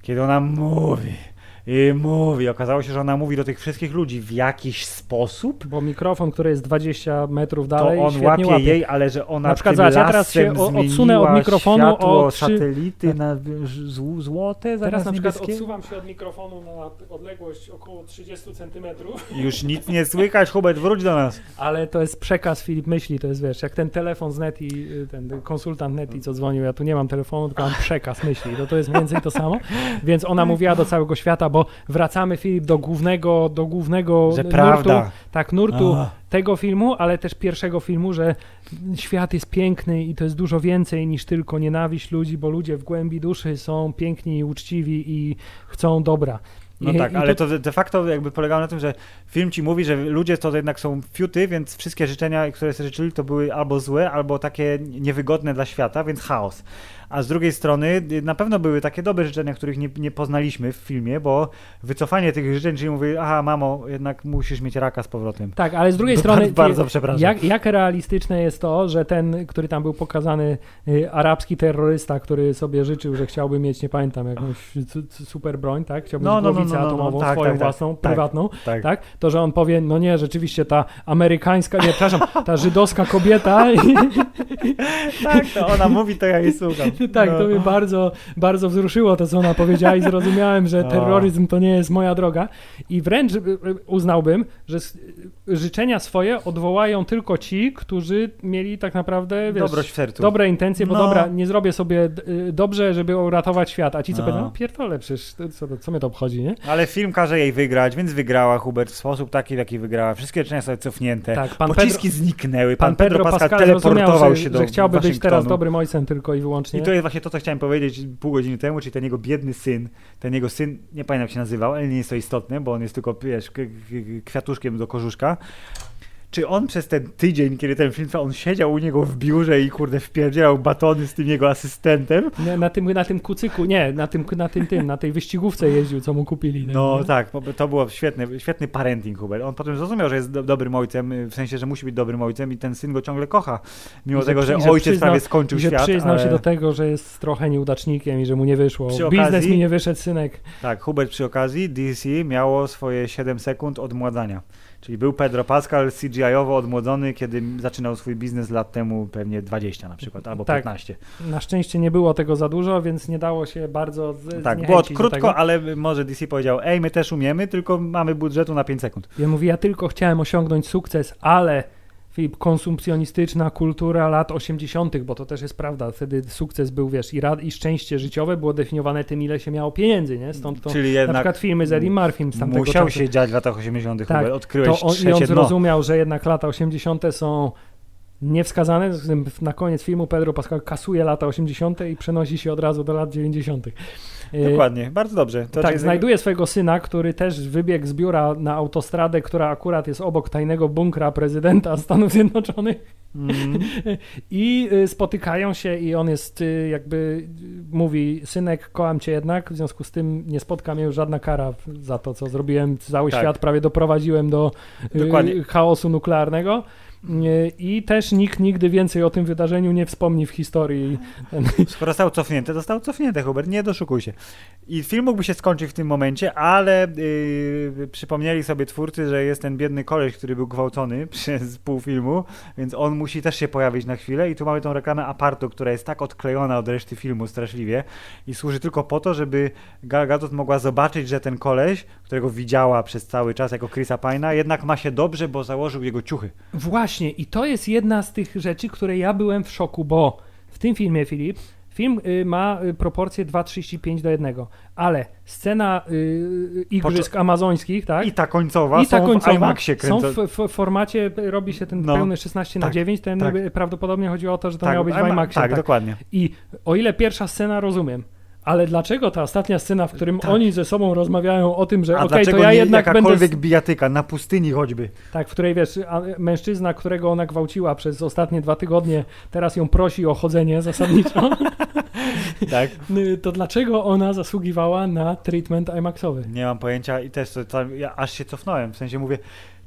Kiedy ona mówi. I mówi. Okazało się, że ona mówi do tych wszystkich ludzi w jakiś sposób. Bo mikrofon, który jest 20 metrów To dalej, on świetnie łapie, łapie. jej, ale że ona Na przykład, tym ja teraz się odsunę od mikrofonu światło, o trzy- satelity na zł- złote, Teraz na przykład niebieskie. odsuwam się od mikrofonu na odległość około 30 centymetrów, Już nic nie słychać, Hubert, wróć do nas. ale to jest przekaz Filip myśli, to jest wiesz, jak ten telefon z Neti, y, ten konsultant Neti, co dzwonił, ja tu nie mam telefonu, tylko mam przekaz myśli, to to jest mniej więcej to samo, więc ona mówiła do całego świata, bo wracamy Filip do głównego, do głównego Że nurtu, prawda. tak, nurtu A. tego filmu, ale też pierwszego filmu, że świat jest piękny i to jest dużo więcej niż tylko nienawiść ludzi, bo ludzie w głębi duszy są piękni i uczciwi i chcą dobra. No I, tak, i ale to de facto jakby polegało na tym, że film ci mówi, że ludzie to jednak są fiuty, więc wszystkie życzenia, które sobie życzyli, to były albo złe, albo takie niewygodne dla świata, więc chaos. A z drugiej strony y, na pewno były takie dobre życzenia, których nie, nie poznaliśmy w filmie, bo wycofanie tych życzeń, czyli mówi, aha mamo, jednak musisz mieć raka z powrotem. Tak, ale z drugiej To strony, bardzo, przepraszam. jak, jak realistyczne jest to, że ten, który tam był pokazany, y, arabski terrorysta, który sobie życzył, że chciałby mieć, nie pamiętam, jakąś super broń, tak? Chciałby No, mieć no, no, głowicę no, no, no, atomową, tak, swoją tak, tak, własną, tak. prywatną, Tak. tak? To, że on powie, no nie, rzeczywiście ta amerykańska, nie, przepraszam, ta żydowska kobieta tak, to ona mówi, to ja jej słucham. tak, no. to mnie bardzo, bardzo wzruszyło to, co ona powiedziała i zrozumiałem, że No. terroryzm to nie jest moja droga. I wręcz y, uznałbym, że y, życzenia swoje odwołają tylko ci, którzy mieli tak naprawdę, wiesz, Dobrość w sercu. dobre intencje, bo No. dobra, nie zrobię sobie y, dobrze, żeby uratować świat, a ci co No. powiedzą, no pierdolę, przecież co, co mnie to obchodzi, nie? Ale film każe jej wygrać, więc wygrała Hubert w sposób taki, w jaki wygrała. Wszystkie życzenia są cofnięte. Tak, pan Pociski zniknęły. Pan Pedro Pascal, zrozumiał, teleportował że, się do że chciałby być Waszyngtonu. teraz dobrym ojcem tylko i wyłącznie. I to jest właśnie to, co chciałem powiedzieć pół godziny temu, czyli ten jego biedny syn, ten jego syn, nie pamiętam jak się nazywał, ale nie jest to istotne, bo on jest tylko, wiesz, kwiatuszkiem do kożuszka. Czy on przez ten tydzień, kiedy ten film on siedział u niego w biurze i kurde wpierdzielał batony z tym jego asystentem? Nie, na, tym, na tym kucyku, nie, na tym, na tym, tym, na tej wyścigówce jeździł, co mu kupili. No nie? tak, to było świetny, świetny parenting Hubert. On potem zrozumiał, że jest do, dobrym ojcem, w sensie, że musi być dobrym ojcem i ten syn go ciągle kocha. Mimo że- tego, że że ojciec przyznał- prawie skończył że świat. przyznał ale... się do tego, że jest trochę nieudacznikiem i że mu nie wyszło. Przy Biznes okazji- mi nie wyszedł, synek. Tak, Hubert przy okazji DC miało swoje 7 sekund odmładzania. Czyli był Pedro Pascal CGI-owo odmłodzony, kiedy zaczynał swój biznes lat temu pewnie 20 na przykład, albo Tak. 15. Na szczęście nie było tego za dużo, więc nie dało się bardzo z, Tak, było krótko, ale może DC powiedział, ej, my też umiemy, tylko mamy budżetu na 5 sekund. Ja mówię, ja tylko chciałem osiągnąć sukces, ale Filip, konsumpcjonistyczna kultura lat 80., bo to też jest prawda, wtedy sukces był, wiesz, i, rad, i szczęście życiowe było definiowane tym, ile się miało pieniędzy, nie? Stąd to Czyli na jednak przykład filmy z Eddie Murphym z tamtego musiał czasu. się dziać w latach 80. Tak, Hubert, odkryłeś to on, i trzecie on dno. zrozumiał, że jednak lata 80. są niewskazane. Na koniec filmu Pedro Pascal kasuje lata 80. i przenosi się od razu do lat 90. E, Dokładnie, bardzo dobrze. To tak, jest- znajduje swojego syna, który też wybiegł z biura na autostradę, która akurat jest obok tajnego bunkra prezydenta Stanów Zjednoczonych Mm, i y, spotykają się i on jest y, jakby, y, mówi, synek, kocham cię jednak, w związku z tym nie spotka mnie już żadna kara za to, co zrobiłem. Cały Tak. świat prawie doprowadziłem do y, Dokładnie. chaosu nuklearnego. I też nikt nigdy więcej o tym wydarzeniu nie wspomni w historii. Skoro zostało cofnięte, zostało cofnięte, Hubert, nie doszukuj się. I film mógłby się skończyć w tym momencie, ale yy, przypomnieli sobie twórcy, że jest ten biedny koleś, który był gwałcony przez pół filmu, więc on musi też się pojawić na chwilę i tu mamy tą reklamę Apartu, która jest tak odklejona od reszty filmu straszliwie i służy tylko po to, żeby Gal Gadot mogła zobaczyć, że ten koleś, którego widziała przez cały czas jako Chrisa Pine'a, jednak ma się dobrze, bo założył jego ciuchy. Właśnie, i to jest jedna z tych rzeczy, które ja byłem w szoku, bo w tym filmie, Filip, film y, ma y, proporcję 2,35 do 1, ale scena y, igrzysk amazońskich, tak? I ta końcowa I ta są w końcowa IMAXie są w, w formacie, y, robi się ten No, pełny 16 na tak, 9, ten tak. y, prawdopodobnie chodziło o to, że to Tak, miało być w IMA- IMAXie. Tak, tak. dokładnie. I o ile pierwsza scena rozumiem, ale dlaczego ta ostatnia scena, w którym Tak. oni ze sobą rozmawiają o tym, że okej, to dlaczego ja nie jednak będę... jakakolwiek bijatyka, na pustyni choćby. Tak, w której wiesz, mężczyzna, którego ona gwałciła przez ostatnie dwa tygodnie, teraz ją prosi o chodzenie zasadniczo, Tak. to dlaczego ona zasługiwała na treatment IMAXowy? Nie mam pojęcia i też to, to, ja aż się cofnąłem, w sensie mówię,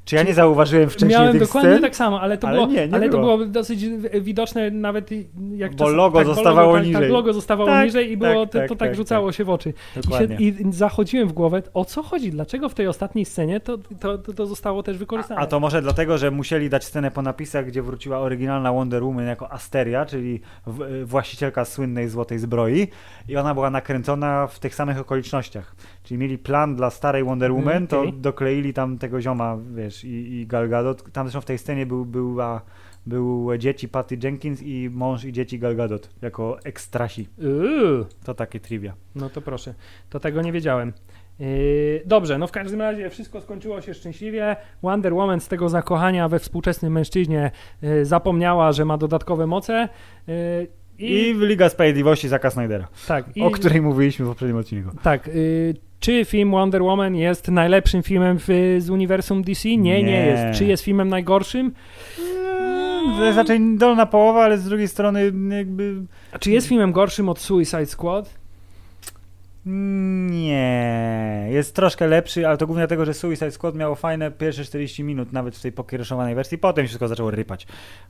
czy ja nie zauważyłem wcześniej Miałem dokładnie scen? tak samo, ale to, Ale było, nie, nie ale to było. dosyć widoczne nawet jak Bo czas- logo tak, zostawało logo, tak, niżej. Tak, logo zostawało Tak, niżej i było, tak, to, tak, to tak, tak, rzucało się w oczy. I, się. I zachodziłem w głowę, o co chodzi, dlaczego w tej ostatniej scenie to, to, to, to zostało też wykorzystane. A, a to może dlatego, że musieli dać scenę po napisach, gdzie wróciła oryginalna Wonder Woman jako Asteria, czyli w, właścicielka słynnej złotej zbroi i ona była nakręcona w tych samych okolicznościach. Czyli mieli plan dla starej Wonder Mhm, Woman, to okej. dokleili tam tego zioma, wiesz, i, i Gal Gadot. Tam zresztą w tej scenie był, była, były dzieci Patty Jenkins i mąż i dzieci Gal Gadot jako ekstrasi. Uuu. To takie trivia. No to proszę, to tego nie wiedziałem. Yy, dobrze, no w każdym razie wszystko skończyło się szczęśliwie. Wonder Woman z tego zakochania we współczesnym mężczyźnie yy, zapomniała, że ma dodatkowe moce. Yy, I, I, Liga Sprawiedliwości Zaka Snydera, tak, i, o której mówiliśmy w poprzednim odcinku. tak yy, czy film Wonder Woman jest najlepszym filmem w, z uniwersum DC? Nie, nie, Nie. jest. Czy jest filmem najgorszym? To jest raczej dolna połowa, ale z drugiej strony jakby A Czy jest filmem gorszym od Suicide Squad? Nie, jest troszkę lepszy, ale to głównie dlatego, że Suicide Squad miało fajne pierwsze 40 minut, nawet w tej pokiereszowanej wersji, potem się wszystko zaczęło rypać.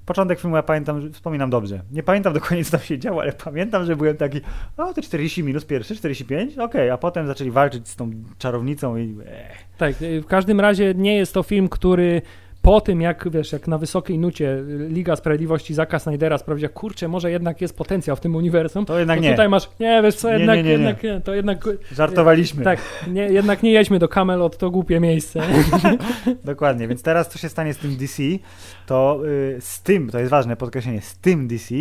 Początek filmu ja pamiętam, wspominam dobrze. Nie pamiętam dokładnie, co tam się działo, ale pamiętam, że byłem taki, o, te 40 minut pierwsze, 45, okej, a potem zaczęli walczyć z tą czarownicą i... Eh. Tak, w każdym razie nie jest to film, który po tym, jak wiesz, jak na wysokiej nucie Liga Sprawiedliwości Zaka Snydera sprawdziła, kurczę, może jednak jest potencjał w tym uniwersum, To jednak to nie. tutaj masz, nie, wiesz co, Nie, jednak, nie, nie, jednak nie, to jednak, Żartowaliśmy. tak, nie, jednak nie jedźmy do Camelot, to głupie miejsce. Dokładnie, więc teraz co się stanie z tym DC, to y, z tym, to jest ważne podkreślenie, z tym DC,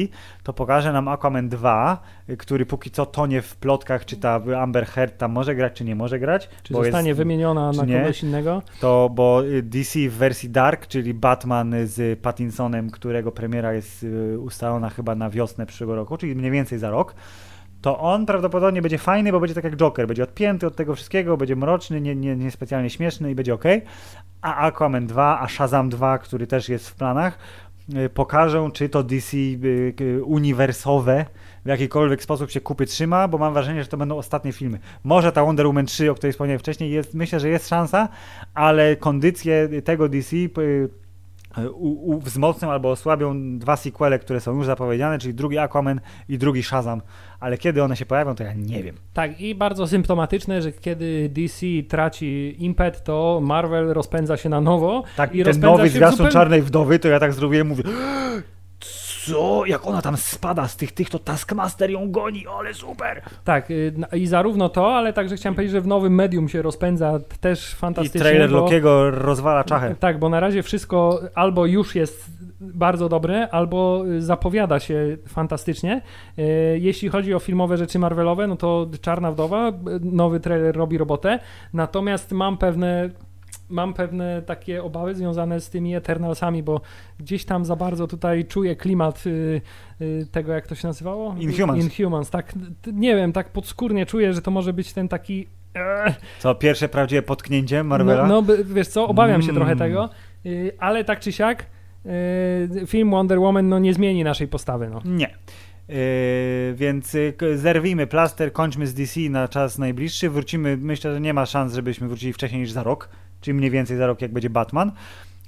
to pokaże nam Aquaman 2, y, który póki co tonie w plotkach, czy ta Amber Heard tam może grać, czy nie może grać. Czy bo zostanie jest, wymieniona na nie? kogoś innego? To, bo y, DC w wersji Dark, czyli Batman z Pattinsonem, którego premiera jest y, ustalona chyba na wiosnę przyszłego roku, czyli mniej więcej za rok, to on prawdopodobnie będzie fajny, bo będzie tak jak Joker, będzie odpięty od tego wszystkiego, będzie mroczny, nie, nie, nie specjalnie śmieszny i będzie ok. A Aquaman 2, a Shazam 2, który też jest w planach, y, pokażą, czy to DC uniwersowe w jakikolwiek sposób się kupy trzyma, bo mam wrażenie, że to będą ostatnie filmy. Może ta Wonder Woman 3, o której wspomniałem wcześniej, jest, myślę, że jest szansa, ale kondycje tego DC y, u, u, wzmocnią albo osłabią dwa sequele, które są już zapowiedziane, czyli drugi Aquaman i drugi Shazam. Ale kiedy one się pojawią, to ja nie wiem. Tak, i bardzo symptomatyczne, że kiedy DC traci impet, to Marvel rozpędza się na nowo. Tak, I ten nowy zwiastun zupełnie- Czarnej Wdowy, to ja tak zrobiłem, mówię co? Jak ona tam spada z tych, tych, to Taskmaster ją goni, ale super! Tak, y, i zarówno to, ale także chciałem powiedzieć, że w nowym medium się rozpędza też I fantastycznie. trailer bo- Lokiego rozwala czachę. Tak, bo na razie wszystko albo już jest bardzo dobre, albo y, zapowiada się fantastycznie. Y, Jeśli chodzi o filmowe rzeczy Marvelowe, no to Czarna Wdowa, nowy trailer robi robotę, natomiast mam pewne mam pewne takie obawy związane z tymi Eternalsami, bo gdzieś tam za bardzo tutaj czuję klimat y, y, tego, jak to się nazywało? Inhumans. Inhumans, tak. Nie wiem, tak podskórnie czuję, że to może być ten taki... eh, Co, pierwsze prawdziwe potknięcie Marvela? no, no wiesz co, obawiam się Mm. trochę tego, y, ale tak czy siak y, film Wonder Woman no, nie zmieni naszej postawy. No. Nie. Yy, więc y, zerwijmy plaster, kończmy z DC na czas najbliższy. Wrócimy, myślę, że nie ma szans, żebyśmy wrócili wcześniej niż za rok, czyli mniej więcej za rok, jak będzie Batman.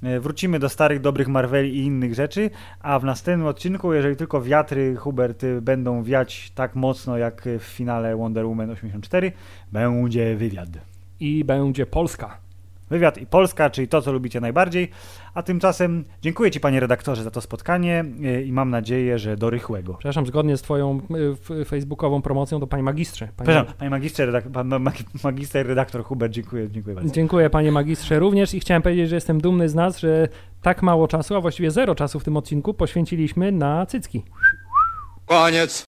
Yy, Wrócimy do starych, dobrych Marveli i innych rzeczy, a w następnym odcinku, jeżeli tylko wiatry, Hubert, y, będą wiać tak mocno jak w finale Wonder Woman 84, będzie wywiad. I będzie Polska. Wywiad i Polska, czyli to, co lubicie najbardziej. A tymczasem dziękuję Ci, panie redaktorze, za to spotkanie y, i mam nadzieję, że do rychłego. Przepraszam, zgodnie z twoją f- facebookową promocją, to panie magistrze. Panie, Przepraszam, panie magistrze, redak- pan ma- magister, redaktor Hubert, dziękuję, dziękuję bardzo. Dziękuję panie magistrze również i chciałem powiedzieć, że jestem dumny z nas, że tak mało czasu, a właściwie zero czasu w tym odcinku poświęciliśmy na cycki. Koniec.